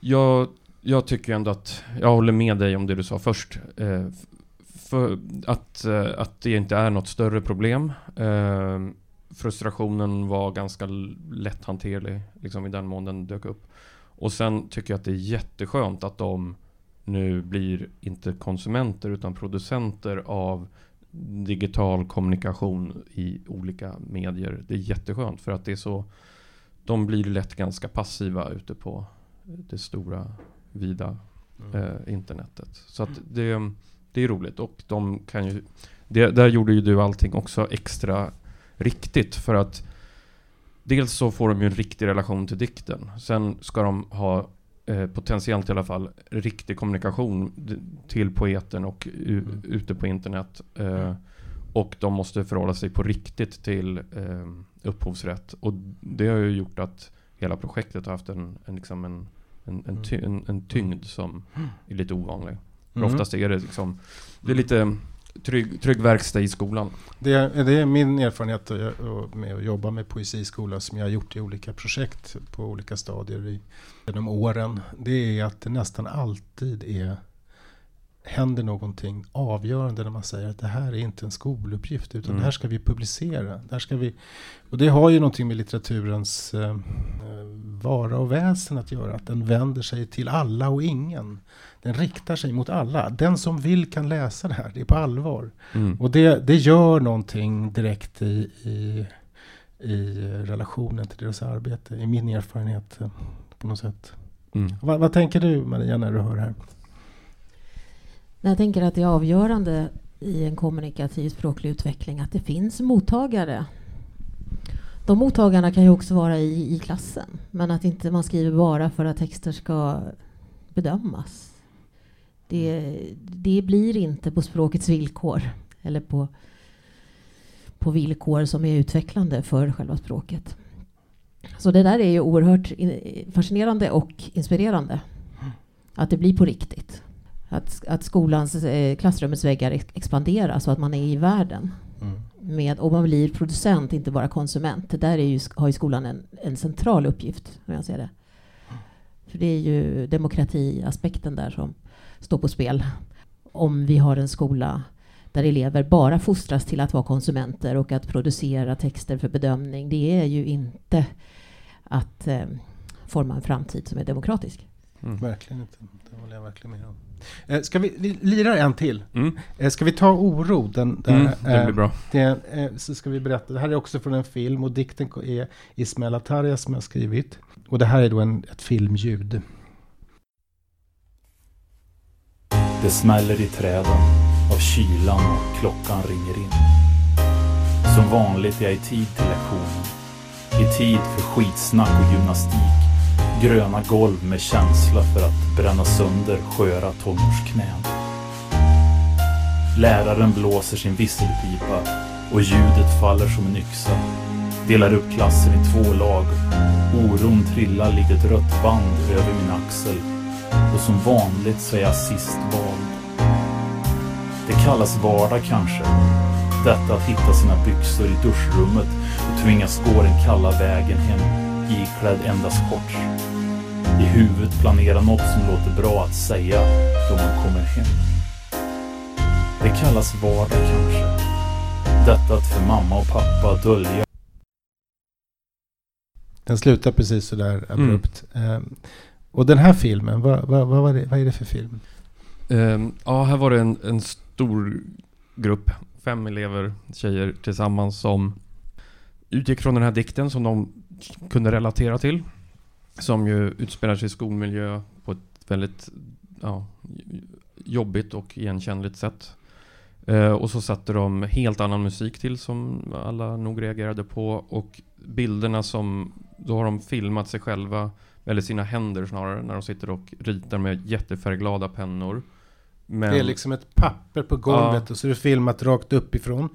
jag, jag tycker ändå att jag håller med dig om det du sa först. Eh, för att, eh, att det inte är något större problem. Ehm, frustrationen var ganska lätthanterlig liksom i den mån den dök upp. Och sen tycker jag att det är jätteskönt att de nu blir inte konsumenter utan producenter av digital kommunikation i olika medier. Det är jätteskönt för att det är så de blir lätt ganska passiva ute på det stora vida eh, internetet. Så att det, det är roligt och de kan ju det, Där gjorde ju du allting också extra riktigt för att Dels så får de ju en riktig relation till dikten. Sen ska de ha eh, potentiellt i alla fall riktig kommunikation till poeten och Mm. ute på internet. Eh, Och de måste förhålla sig på riktigt till eh, upphovsrätt. Och det har ju gjort att hela projektet har haft en, en, liksom en, en, en, ty, en, en tyngd som är lite ovanlig. Mm. oftast är det liksom, det är lite trygg, trygg verkstad i skolan. Det är, det är min erfarenhet med att jobba med poesiskola som jag har gjort i olika projekt på olika stadier i, genom åren. Det är att det nästan alltid är händer någonting avgörande när man säger att det här är inte en skoluppgift utan Mm. det här ska vi publicera. Det här ska vi, och det har ju någonting med litteraturens eh, eh, vara och väsen att göra. Att den vänder sig till alla och ingen. Den riktar sig mot alla. Den som vill kan läsa det här. Det är på allvar. Mm. Och det, det gör någonting direkt i, i, i relationen till deras arbete, i min erfarenhet eh, på något sätt. Mm. Vad, vad tänker du Maria när du hör det här? Jag tänker att det är avgörande i en kommunikativ språklig utveckling att det finns mottagare. De mottagarna kan ju också vara i, i klassen, men att inte man skriver bara för att texter ska bedömas. Det, det blir inte på språkets villkor eller på, på villkor som är utvecklande för själva språket. Så det där är ju oerhört in, fascinerande och inspirerande. Att det blir på riktigt. Att, att skolans, eh, klassrummets väggar ex- expanderar så att man är i världen. Mm. Med, och man blir producent, inte bara konsument. Det där är ju, har ju skolan en, en central uppgift, om jag ser det. För det är ju demokratiaspekten där som står på spel. Om vi har en skola där elever bara fostras till att vara konsumenter och att producera texter för bedömning. Det är ju inte att eh, forma en framtid som är demokratisk. Mm. Verkligen inte. Det håller jag verkligen med om. Eh, ska vi, vi lirar en till? Mm. Eh, ska vi ta oro? Den, där, Mm, det eh, blir bra. Det, eh, så ska vi berätta. Det här är också från en film och dikten är Ismail Ataria som har skrivit. Och det här är då en, ett filmljud. Det smäller i träden av kylan och klockan ringer in. Som vanligt är jag i tid till lektionen. I tid för skitsnack och gymnastik. Gröna golv med känsla för att bränna sönder sköra tonårsknän. Läraren blåser sin visselpipa och ljudet faller som en yxa. Delar upp klassen i två lag. Oron trillar likt ett rött band över min axel och som vanligt så är jag sist vald. Det kallas vardag kanske. Detta att hitta sina byxor i duschrummet och tvingas gå den kalla vägen hem iklädd endast shorts. I huvudet planera något som låter bra att säga då man kommer hem. Det kallas vardag kanske. Detta att för mamma och pappa dölja Den slutar precis sådär abrupt. Eh, och den här filmen, vad, vad, vad, var det, vad är det för film? Ehm, ja, här var det en, en stor grupp, fem elever, tjejer tillsammans som utgick från den här dikten som de kunde relatera till. Som ju utspelar sig i skolmiljö på ett väldigt ja, jobbigt och igenkännligt sätt. Eh, och så satte de helt annan musik till som alla nog reagerade på och bilderna som, då har de filmat sig själva, eller sina händer snarare, när de sitter och ritar med jättefärgglada pennor. Men, Det är liksom ett papper på golvet Ja. och så är det filmat rakt uppifrån.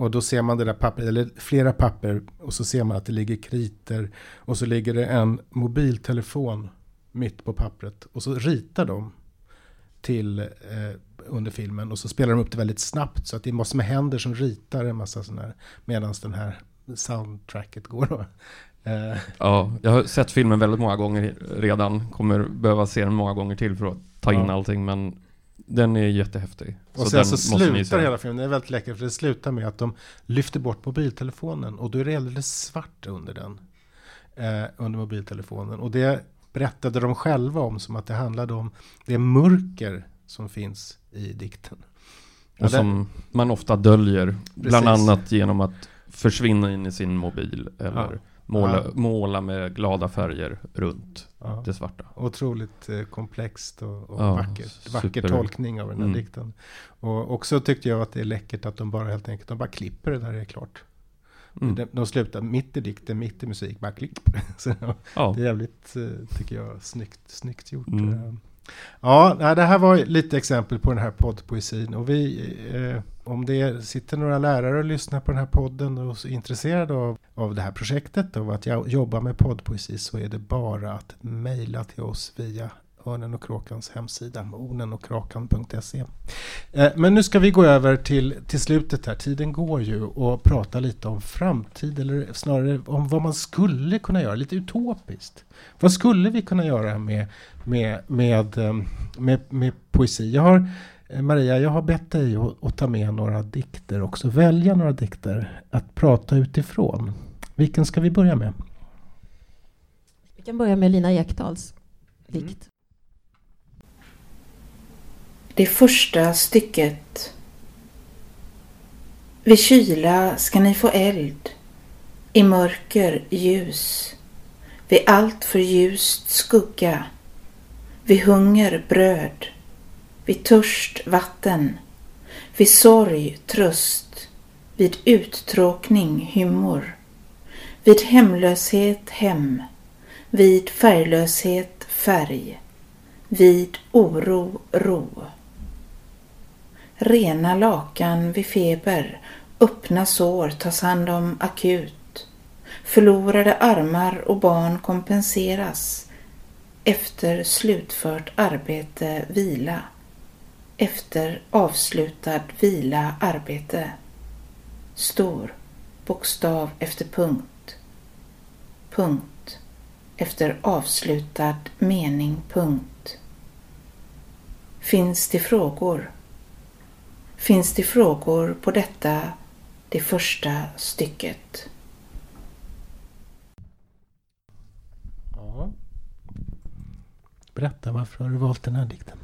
Och då ser man det där pappret, eller flera papper. Och så ser man att det ligger kriter. Och så ligger det en mobiltelefon mitt på pappret. Och så ritar de till eh, under filmen. Och så spelar de upp det väldigt snabbt. Så att det är massor med händer som ritar en massa sådana här. Medan den här soundtracket går. Då. Eh, Ja, jag har sett filmen väldigt många gånger redan. Kommer behöva se den många gånger till för att ta in Ja. allting. Men den är jättehäftig. Och Så sen så slutar hela filmen, det är väldigt läckert för det slutar med att de lyfter bort mobiltelefonen och då är det alldeles svart under den. Eh, under mobiltelefonen. Och det berättade de själva om som att det handlade om det mörker som finns i dikten. Och det- som man ofta döljer. Bland Precis. annat genom att försvinna in i sin mobil. Eller Ja. Måla, Ja. måla med glada färger runt Ja, det svarta. otroligt eh, komplext och, och Ja, vackert. Vacker super. tolkning av den här Mm. dikten. Och också tyckte jag att det är läckert att de bara helt enkelt de bara klipper det där det är klart. Mm. De, de slutar mitt i dikten, mitt i musik, bara klipp. *laughs* Så Ja. Det är jävligt, eh, tycker jag, snyggt, snyggt gjort. Mm. Ja, det här var lite exempel på den här poddpoesin. Och vi, eh, om det sitter några lärare och lyssnar på den här podden och är intresserade av, av det här projektet och att jag jobba med poddpoesi så är det bara att mejla till oss via Örnen och Kråkans hemsida, ornenockrakan.se. Eh, men nu ska vi gå över till, till slutet här, tiden går ju, och prata lite om framtid, eller snarare om vad man skulle kunna göra, lite utopiskt. Vad skulle vi kunna göra med, med, med, eh, med, med poesi? Jag har, eh, Maria, jag har bett dig att, att ta med några dikter också, välja några dikter att prata utifrån. Vilken ska vi börja med? Vi kan börja med Lina Ekdals dikt. Det första stycket. Vid kyla ska ni få eld, i mörker ljus, vid allt för ljust skugga, vid hunger bröd, vid törst vatten, vid sorg tröst, vid uttråkning humor, vid hemlöshet hem, vid färglöshet färg, vid oro ro rena lakan vid feber, öppna sår tas hand om akut. Förlorade armar och barn kompenseras. Efter slutfört arbete vila. Efter avslutad vila arbete. Stor bokstav efter punkt. Punkt efter avslutad mening punkt. Finns det frågor? Finns det frågor på detta, det första stycket. Ja. Berätta, varför har du valt den här dikten?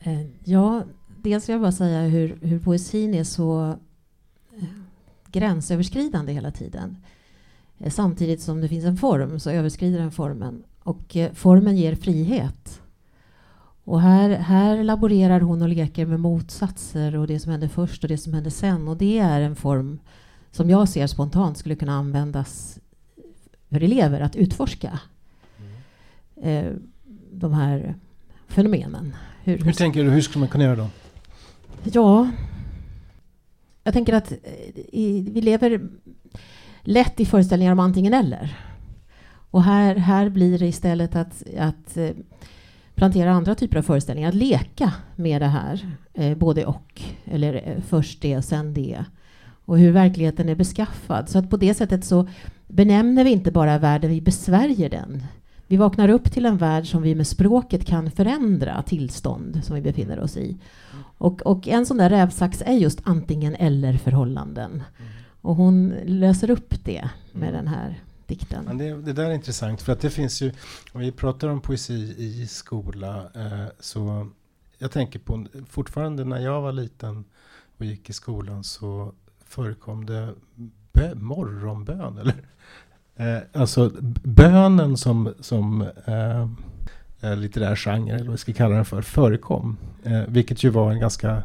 Eh, ja, dels vill jag bara säga hur, hur poesin är så eh, gränsöverskridande hela tiden. Eh, samtidigt som det finns en form så överskrider den formen. Och formen ger frihet. Och här, här laborerar hon och leker med motsatser och det som händer först och det som händer sen. Och det är en form som jag ser spontant skulle kunna användas för elever att utforska mm. eh, de här fenomenen. Hur, hur tänker du, hur skulle man kunna göra då? Ja, jag tänker att eh, i, vi lever lätt i föreställningar om antingen eller. Och här, här blir det istället att, att eh, plantera andra typer av föreställningar, att leka med det här, eh, både och, eller eh, först det, sen det, och hur verkligheten är beskaffad. Så att på det sättet så benämner vi inte bara världen, vi besvärjer den. Vi vaknar upp till en värld som vi med språket kan förändra tillstånd som vi befinner oss i. Och, och en sån där rävsax är just antingen eller förhållanden. Och hon löser upp det med den här dikten. Men det, det, där är intressant för att det finns ju, om vi pratar om poesi i skola, eh, så jag tänker på fortfarande när jag var liten och gick i skolan så förekom det bö, morgonbön. Eller? Eh, alltså bönen som, som eh, eh litterär genre, eller vad vi ska kalla den för, förekom. Eh, vilket ju var en ganska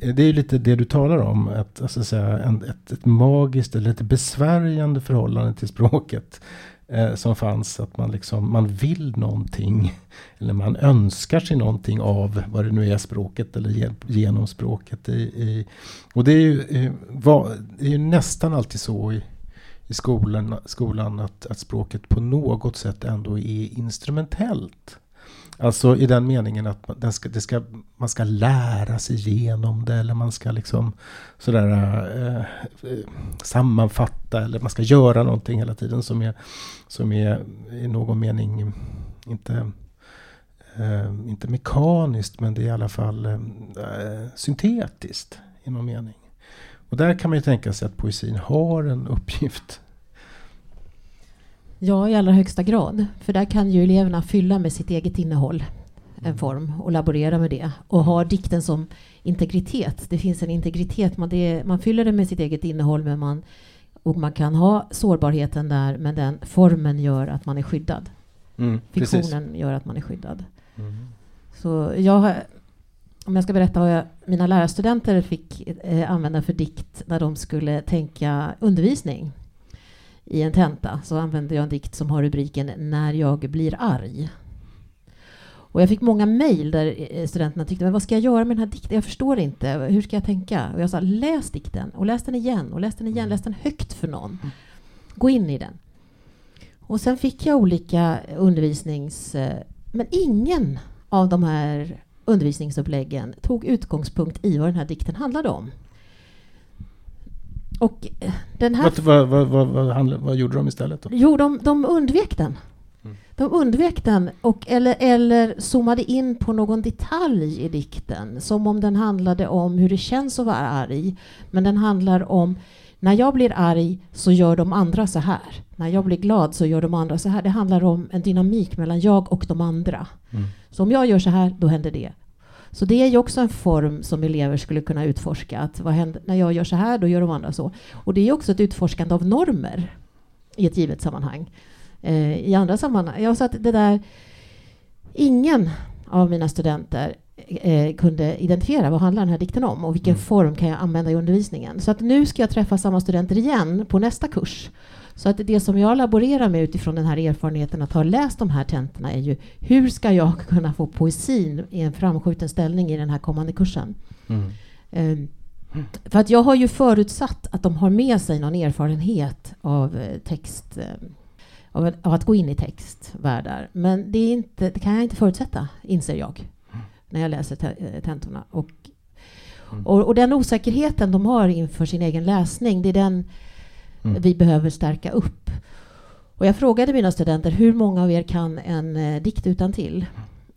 det, det är lite det du talar om, ett, alltså säga, en, ett, ett magiskt eller ett besvärjande förhållande till språket. Eh, som fanns, att man, liksom, man vill någonting. Eller man önskar sig någonting av vad det nu är språket eller genom språket. I, i, och det är, ju, eh, det är ju nästan alltid så i, i skolan, skolan att, att språket på något sätt ändå är instrumentellt. Alltså i den meningen att man ska, ska, man ska lära sig igenom det eller man ska liksom sådär eh, eh, sammanfatta eller man ska göra någonting hela tiden som är, som är i någon mening inte, eh, inte mekaniskt men det är i alla fall eh, syntetiskt i någon mening. Och där kan man ju tänka sig att poesin har en uppgift Ja, i allra högsta grad. För där kan ju eleverna fylla med sitt eget innehåll en mm. form och laborera med det. Och ha dikten som integritet. Det finns en integritet. Man, det, man fyller det med sitt eget innehåll men man, och man kan ha sårbarheten där men den formen gör att man är skyddad. Mm, Fiktionen precis. gör att man är skyddad. Mm. Så jag om jag ska berätta vad jag, mina lärarstudenter fick eh, använda för dikt när de skulle tänka undervisning i en tenta så använde jag en dikt som har rubriken När jag blir arg. Och jag fick många mejl där eh, studenterna tyckte, men vad ska jag göra med den här dikten? Jag förstår inte, hur ska jag tänka? Och jag sa, läs dikten och läs den igen och läs den igen, läs den högt för någon. Gå in i den. Och sen fick jag olika undervisnings... eh, Men ingen av de här undervisningsuppläggen tog utgångspunkt i vad den här dikten handlade om. Och eh, den här... Vad, vad, vad, vad, vad, gjorde de istället då? Jo, de, de undvek den. Mm. De undvek den och, eller, eller zoomade in på någon detalj i dikten som om den handlade om hur det känns att vara arg. Men den handlar om när jag blir arg så gör de andra så här. När jag blir glad så gör de andra så här. Det handlar om en dynamik mellan jag och de andra. Mm. Så om jag gör så här, då händer det. Så det är ju också en form som elever skulle kunna utforska. Att vad händer, när jag gör så här, då gör de andra så. Och det är också ett utforskande av normer i ett givet sammanhang. Eh, I andra sammanhang, jag sa att det där... Ingen av mina studenter eh, kunde identifiera vad handlar den här dikten om och vilken Mm. form kan jag använda i undervisningen. Så att nu ska jag träffa samma studenter igen på nästa kurs. Så att det som jag laborerar med utifrån den här erfarenheten att ha läst de här tentorna är ju hur ska jag *laughs* kunna få poesin i en framskjuten ställning i den här kommande kursen? Mm. Ehm, För att jag har ju förutsatt att de har med sig någon erfarenhet av eh, text, eh, av, att- av att gå in i textvärldar. Men det, är inte, det kan jag inte förutsätta, inser jag, när jag läser te, eh, tentorna. Och, Mm. och, och den osäkerheten de har inför sin egen läsning, det är den Mm. vi behöver stärka upp. Och jag frågade mina studenter, hur många av er kan en eh, dikt utan till?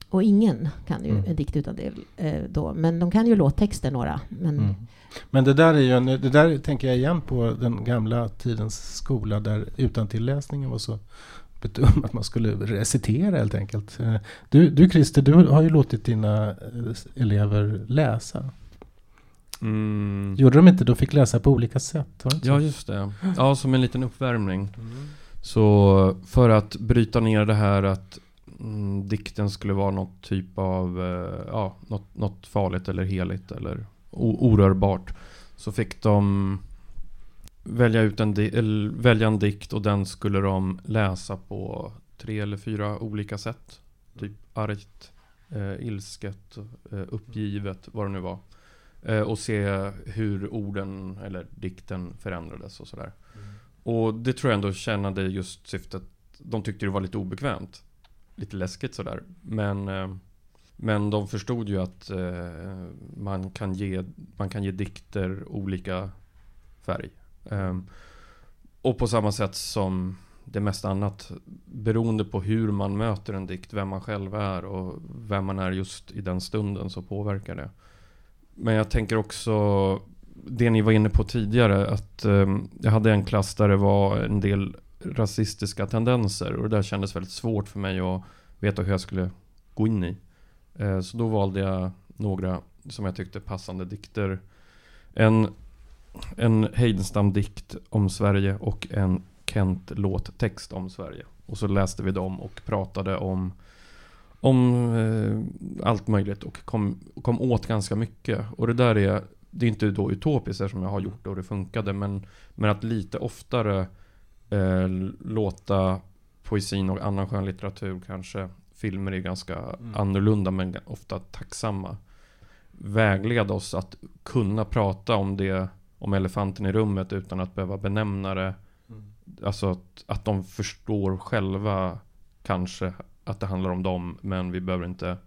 Och ingen kan ju Mm. en dikt utan till eh, då, men de kan ju låttexter några. Men, Mm. Men det där är ju en, det där tänker jag igen på den gamla tidens skola där utantilläsningen var så att man skulle recitera helt enkelt. Eh, Du, du Christer, du har ju låtit dina eh, elever läsa. Mm. Gjorde de inte? De fick läsa på olika sätt. Var det inte Ja, så? just det. Ja, som en liten uppvärmning. Så för att bryta ner det här att mm, dikten skulle vara något typ av, eh, ja, något, något farligt eller heligt eller orörbart. Så fick de välja, ut en eller välja en dikt och den skulle de läsa på tre eller fyra olika sätt. Typ argt, eh, ilsket, eh, uppgivet, vad det nu var. Eh, och se hur orden eller dikten förändrades och sådär. Och det tror jag ändå tjänade just syftet. De tyckte det var lite obekvämt. Lite läskigt sådär. Men, eh, men de förstod ju att eh, man, kan ge, man kan ge dikter olika färg. Eh, och på samma sätt som det mesta annat. Beroende på hur man möter en dikt, vem man själv är och vem man är just i den stunden så påverkar det. Men jag tänker också det ni var inne på tidigare att ehm, jag hade en klass där det var en del rasistiska tendenser och det där kändes väldigt svårt för mig att veta hur jag skulle gå in i. Eh, så då valde jag några som jag tyckte passande dikter. En, en Heidenstam-dikt om Sverige och en Kent-låttext om Sverige. Och så läste vi dem och pratade om om eh, allt möjligt och kom, kom åt ganska mycket. Och det där är, det är inte då utopiskt eftersom jag har gjort det och det funkade. Men, men att lite oftare eh, låta poesin och annan skönlitteratur kanske, filmer är ganska Mm. annorlunda men ofta tacksamma. Vägleda oss att kunna prata om det, om elefanten i rummet utan att behöva benämna det. Mm. Alltså att, att de förstår själva kanske att det handlar om dem, men vi behöver inte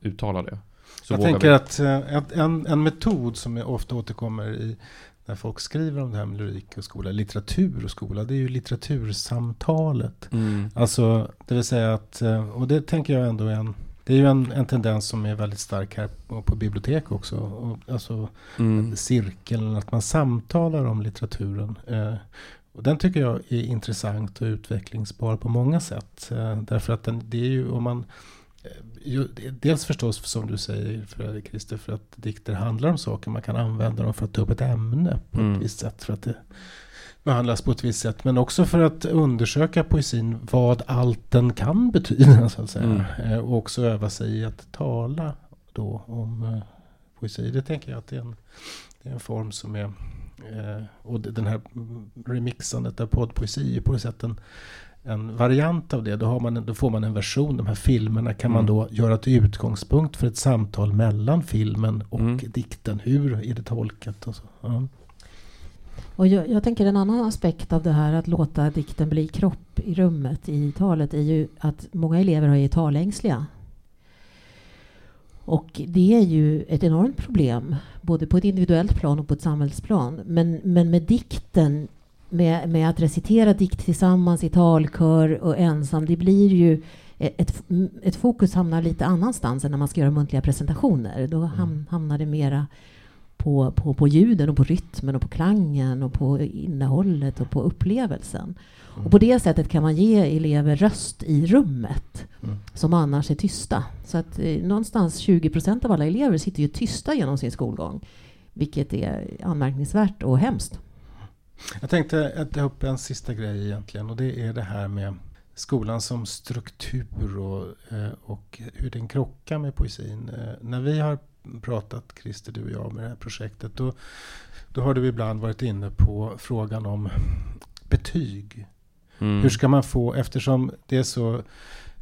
uttala det. Så jag tänker vi. att eh, att en, en metod som ofta återkommer i när folk skriver om det här med lyrik och skola, litteratur och skola, det är ju litteratursamtalet. Mm. Alltså, det vill säga att, eh, och det tänker jag ändå är en, det är ju en, en tendens som är väldigt stark här på, på bibliotek också. Och, alltså Mm. cirkeln, att man samtalar om litteraturen. Eh, och den tycker jag är intressant och utvecklingsbar på många sätt. Eh, därför att den, det är ju om man eh, Dels förstås som du säger för Christer, för att dikter handlar om saker. Man kan använda dem för att ta upp ett ämne på Mm. ett visst sätt. För att det behandlas på ett visst sätt. Men också för att undersöka poesin, vad allt den kan betyda. *laughs* Så att säga. Mm. Eh, Och också öva sig i att tala då om poesi. Det tänker jag att det är en, det är en form som är och den här remixandet av poddpoesi är på något sätt en, en variant av det. Då, har man, då får man en version. De här filmerna kan man Mm. då göra till utgångspunkt för ett samtal mellan filmen och Mm. dikten. Hur är det tolkat? Och så. Ja. Och jag, jag tänker en annan aspekt av det här att låta dikten bli kropp i rummet i talet är ju att många elever har ju talängsliga. Och det är ju ett enormt problem, både på ett individuellt plan och på ett samhällsplan. Men, men med dikten, med, med att recitera dikt tillsammans i talkör och ensam, det blir ju ett, ett fokus hamnar lite annanstans än när man ska göra muntliga presentationer. Då ham, hamnar det mera på, på, på ljuden och på rytmen och på klangen och på innehållet och på upplevelsen. Och på det sättet kan man ge elever röst i rummet Mm. som annars är tysta. Så att eh, någonstans 20 procent av alla elever sitter ju tysta genom sin skolgång. Vilket är anmärkningsvärt och hemskt. Jag tänkte ta upp en sista grej egentligen och det är det här med skolan som struktur och, eh, och hur den krockar med poesin. Eh, När vi har pratat, Christer, du och jag, med det här projektet då, då har du ibland varit inne på frågan om betyg. Mm. Hur ska man få, eftersom det är så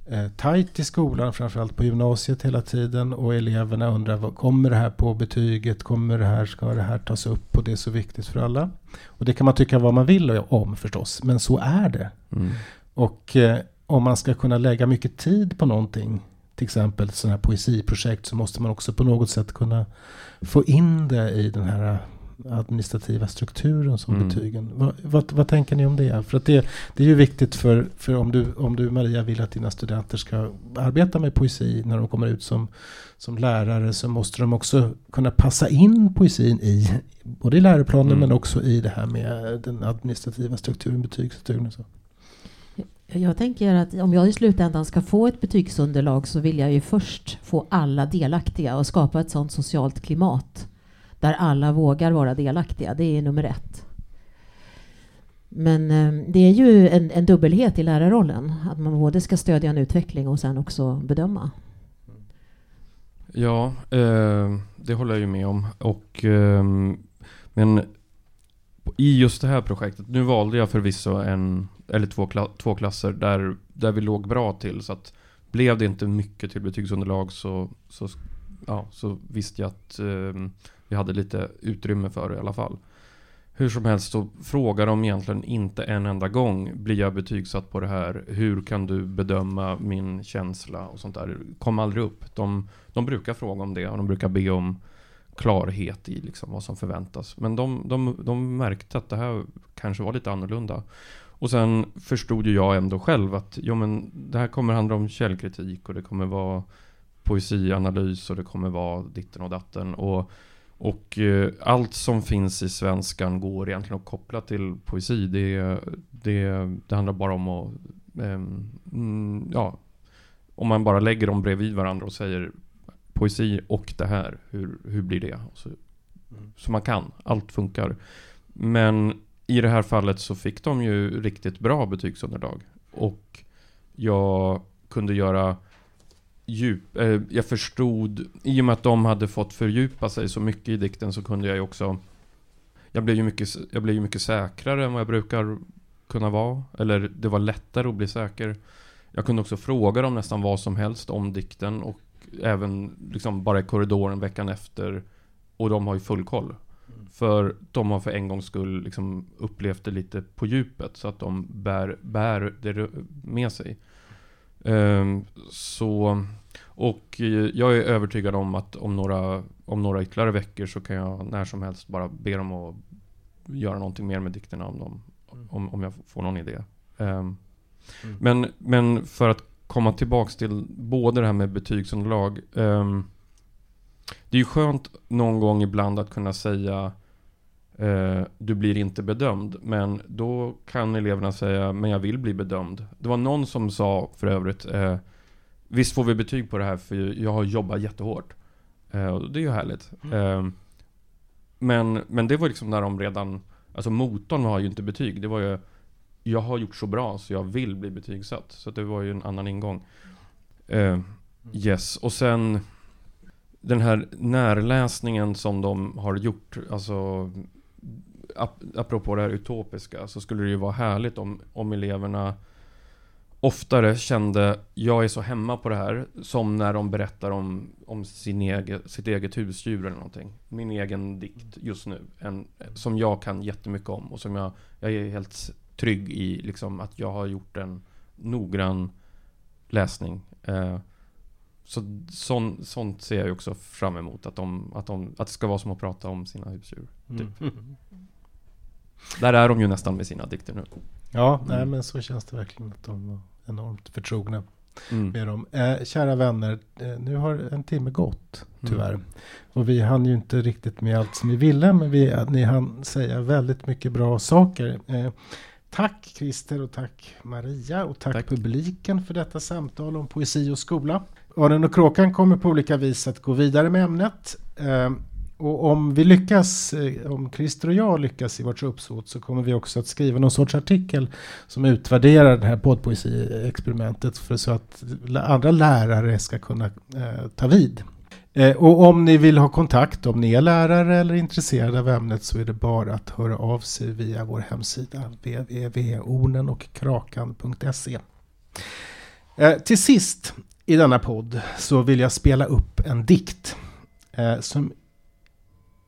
eh, tajt i skolan, framförallt på gymnasiet hela tiden och eleverna undrar vad kommer det här på betyget, kommer det här, ska det här tas upp och det är så viktigt för alla. Och det kan man tycka vad man vill om förstås, men så är det. Mm. Och eh, om man ska kunna lägga mycket tid på någonting, till exempel sådana här poesiprojekt, så måste man också på något sätt kunna få in det i den här administrativa strukturen som Mm. betygen. Vad, vad, vad tänker ni om det? För att det, det är ju viktigt för, för om, du, om du Maria vill att dina studenter ska arbeta med poesi när de kommer ut som, som lärare så måste de också kunna passa in poesin i både i läroplanen Mm. men också i det här med den administrativa strukturen, betygsstrukturen och så. Jag tänker att om jag i slutändan ska få ett betygsunderlag så vill jag ju först få alla delaktiga och skapa ett sådant socialt klimat där alla vågar vara delaktiga. Det är nummer ett. Men eh, det är ju en, en dubbelhet i lärarrollen. Att man både ska stödja en utveckling och sen också bedöma. Ja, eh, det håller jag ju med om. Och, eh, men i just det här projektet, nu valde jag förvisso en eller två, kla- två klasser där, där vi låg bra till. Så att blev det inte mycket till betygsunderlag så, så, ja, så visste jag att eh, vi hade lite utrymme för det i alla fall. Hur som helst så frågar de egentligen inte en enda gång Blir jag betygsatt på det här? Hur kan du bedöma min känsla? Och sånt där. Kom aldrig upp. De, de brukar fråga om det och de brukar be om klarhet i liksom vad som förväntas. Men de, de, de märkte att det här kanske var lite annorlunda. Och sen förstod ju jag ändå själv att jo, men det här kommer handla om källkritik och det kommer vara poesianalys och det kommer vara ditten och datten. Och, och eh, allt som finns i svenskan går egentligen att koppla till poesi. Det, det, det handlar bara om att ehm, mm, ja, om man bara lägger dem bredvid varandra och säger poesi och det här, hur, hur blir det? Så, så man kan, allt funkar. Men i det här fallet så fick de ju riktigt bra betygsunderlag. Och jag kunde göra djup, eh, jag förstod, i och med att de hade fått fördjupa sig så mycket i dikten så kunde jag ju också jag blev ju mycket, jag blev ju mycket säkrare än vad jag brukar kunna vara. Eller det var lättare att bli säker. Jag kunde också fråga dem nästan vad som helst om dikten och även liksom bara i korridoren veckan efter. Och de har ju full koll. För de har för en gångs skull liksom upplevt det lite på djupet så att de bär, bär det med sig. Ehm, så, och eh, jag är övertygad om att om några, om några ytterligare veckor så kan jag när som helst bara be dem att göra någonting mer med dikterna om, dem, om, om jag får någon idé. Ehm, Mm. men, men för att komma tillbaks till både det här med betygsunderlag. ehm, det är ju skönt någon gång ibland att kunna säga du blir inte bedömd. Men då kan eleverna säga men jag vill bli bedömd. Det var någon som sa för övrigt eh, Visst får vi betyg på det här för jag har jobbat jättehårt. Eh, och det är ju härligt. Eh, men, men det var liksom när de redan Alltså motorn har ju inte betyg. Det var ju Jag har gjort så bra så jag vill bli betygsatt. Så det var ju en annan ingång. Eh, yes, och sen Den här närläsningen som de har gjort. Alltså ap apropå det här utopiska, så skulle det ju vara härligt om, om eleverna oftare kände jag är så hemma på det här som när de berättar om, om sin egen, sitt eget husdjur eller någonting. Min egen dikt just nu. En, som jag kan jättemycket om och som jag, jag är helt trygg i liksom att jag har gjort en noggrann läsning. Eh, så sån, sånt ser jag också fram emot. Att, de, att, de, att det ska vara som att prata om sina husdjur. Typ. Mm. *laughs* Där är de ju nästan med sina dikter nu. Ja, nej, Mm. men så känns det verkligen att de var enormt förtrogna Mm. med dem. Eh, kära vänner, eh, nu har en timme gått tyvärr. Mm. Och vi hann ju inte riktigt med allt som vi ville, men vi, ni hann säga väldigt mycket bra saker. Eh, tack Christer och tack Maria och tack, Tack. publiken för detta samtal om poesi och skola. Örnen och kråkan kommer på olika vis att gå vidare med ämnet. Och om vi lyckas, eh, om Christer och jag lyckas i vårt uppsåt så kommer vi också att skriva någon sorts artikel som utvärderar det här poddpoesi-experimentet för så att andra lärare ska kunna eh, ta vid. Eh, och om ni vill ha kontakt, om ni är lärare eller intresserade av ämnet så är det bara att höra av sig via vår hemsida www.ornenochkrakan.se. Eh, till sist i denna podd så vill jag spela upp en dikt eh, som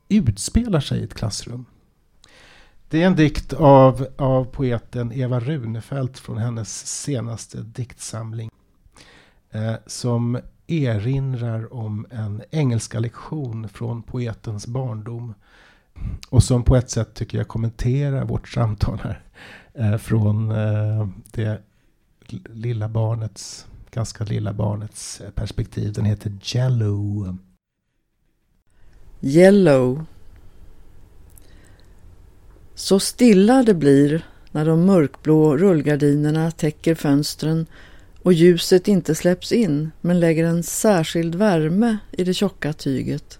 utspelar sig i ett klassrum. Det är en dikt av, av poeten Eva Runefelt från hennes senaste diktsamling. Eh, som erinrar om en engelska lektion från poetens barndom. Och som på ett sätt tycker jag kommenterar vårt samtal här. Eh, från eh, det lilla barnets, ganska lilla barnets perspektiv. Den heter Jello. Yellow. Så stilla det blir när de mörkblå rullgardinerna täcker fönstren och ljuset inte släpps in men lägger en särskild värme i det tjocka tyget.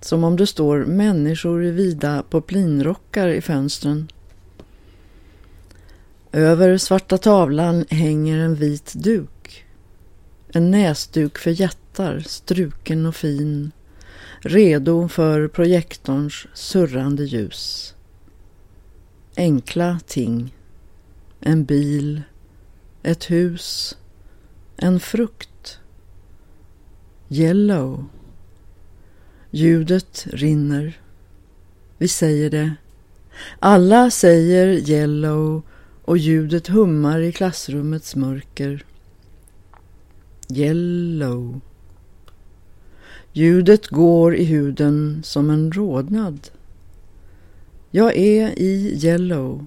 Som om det står människor i vida poplinrockar i fönstren. Över svarta tavlan hänger en vit duk. En näsduk för jättar, struken och fin redo för projektorns surrande ljus. Enkla ting. En bil, ett hus, en frukt. Yellow. Ljudet rinner. Vi säger det. Alla säger yellow och ljudet hummar i klassrummets mörker. Yellow. Ljudet går i huden som en rodnad. Jag är i yellow.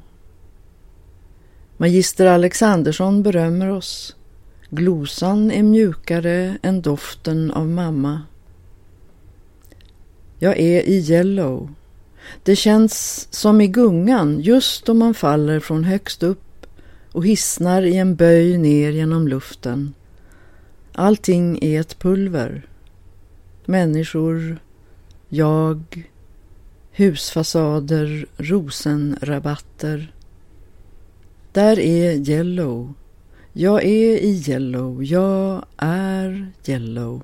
Magister Alexandersson berömmer oss. Glosan är mjukare än doften av mamma. Jag är i yellow. Det känns som i gungan just då man faller från högst upp och hissnar i en böj ner genom luften. Allting är ett pulver människor, jag, husfasader, rosenrabatter. Där är yellow. Jag är i yellow. Jag är yellow.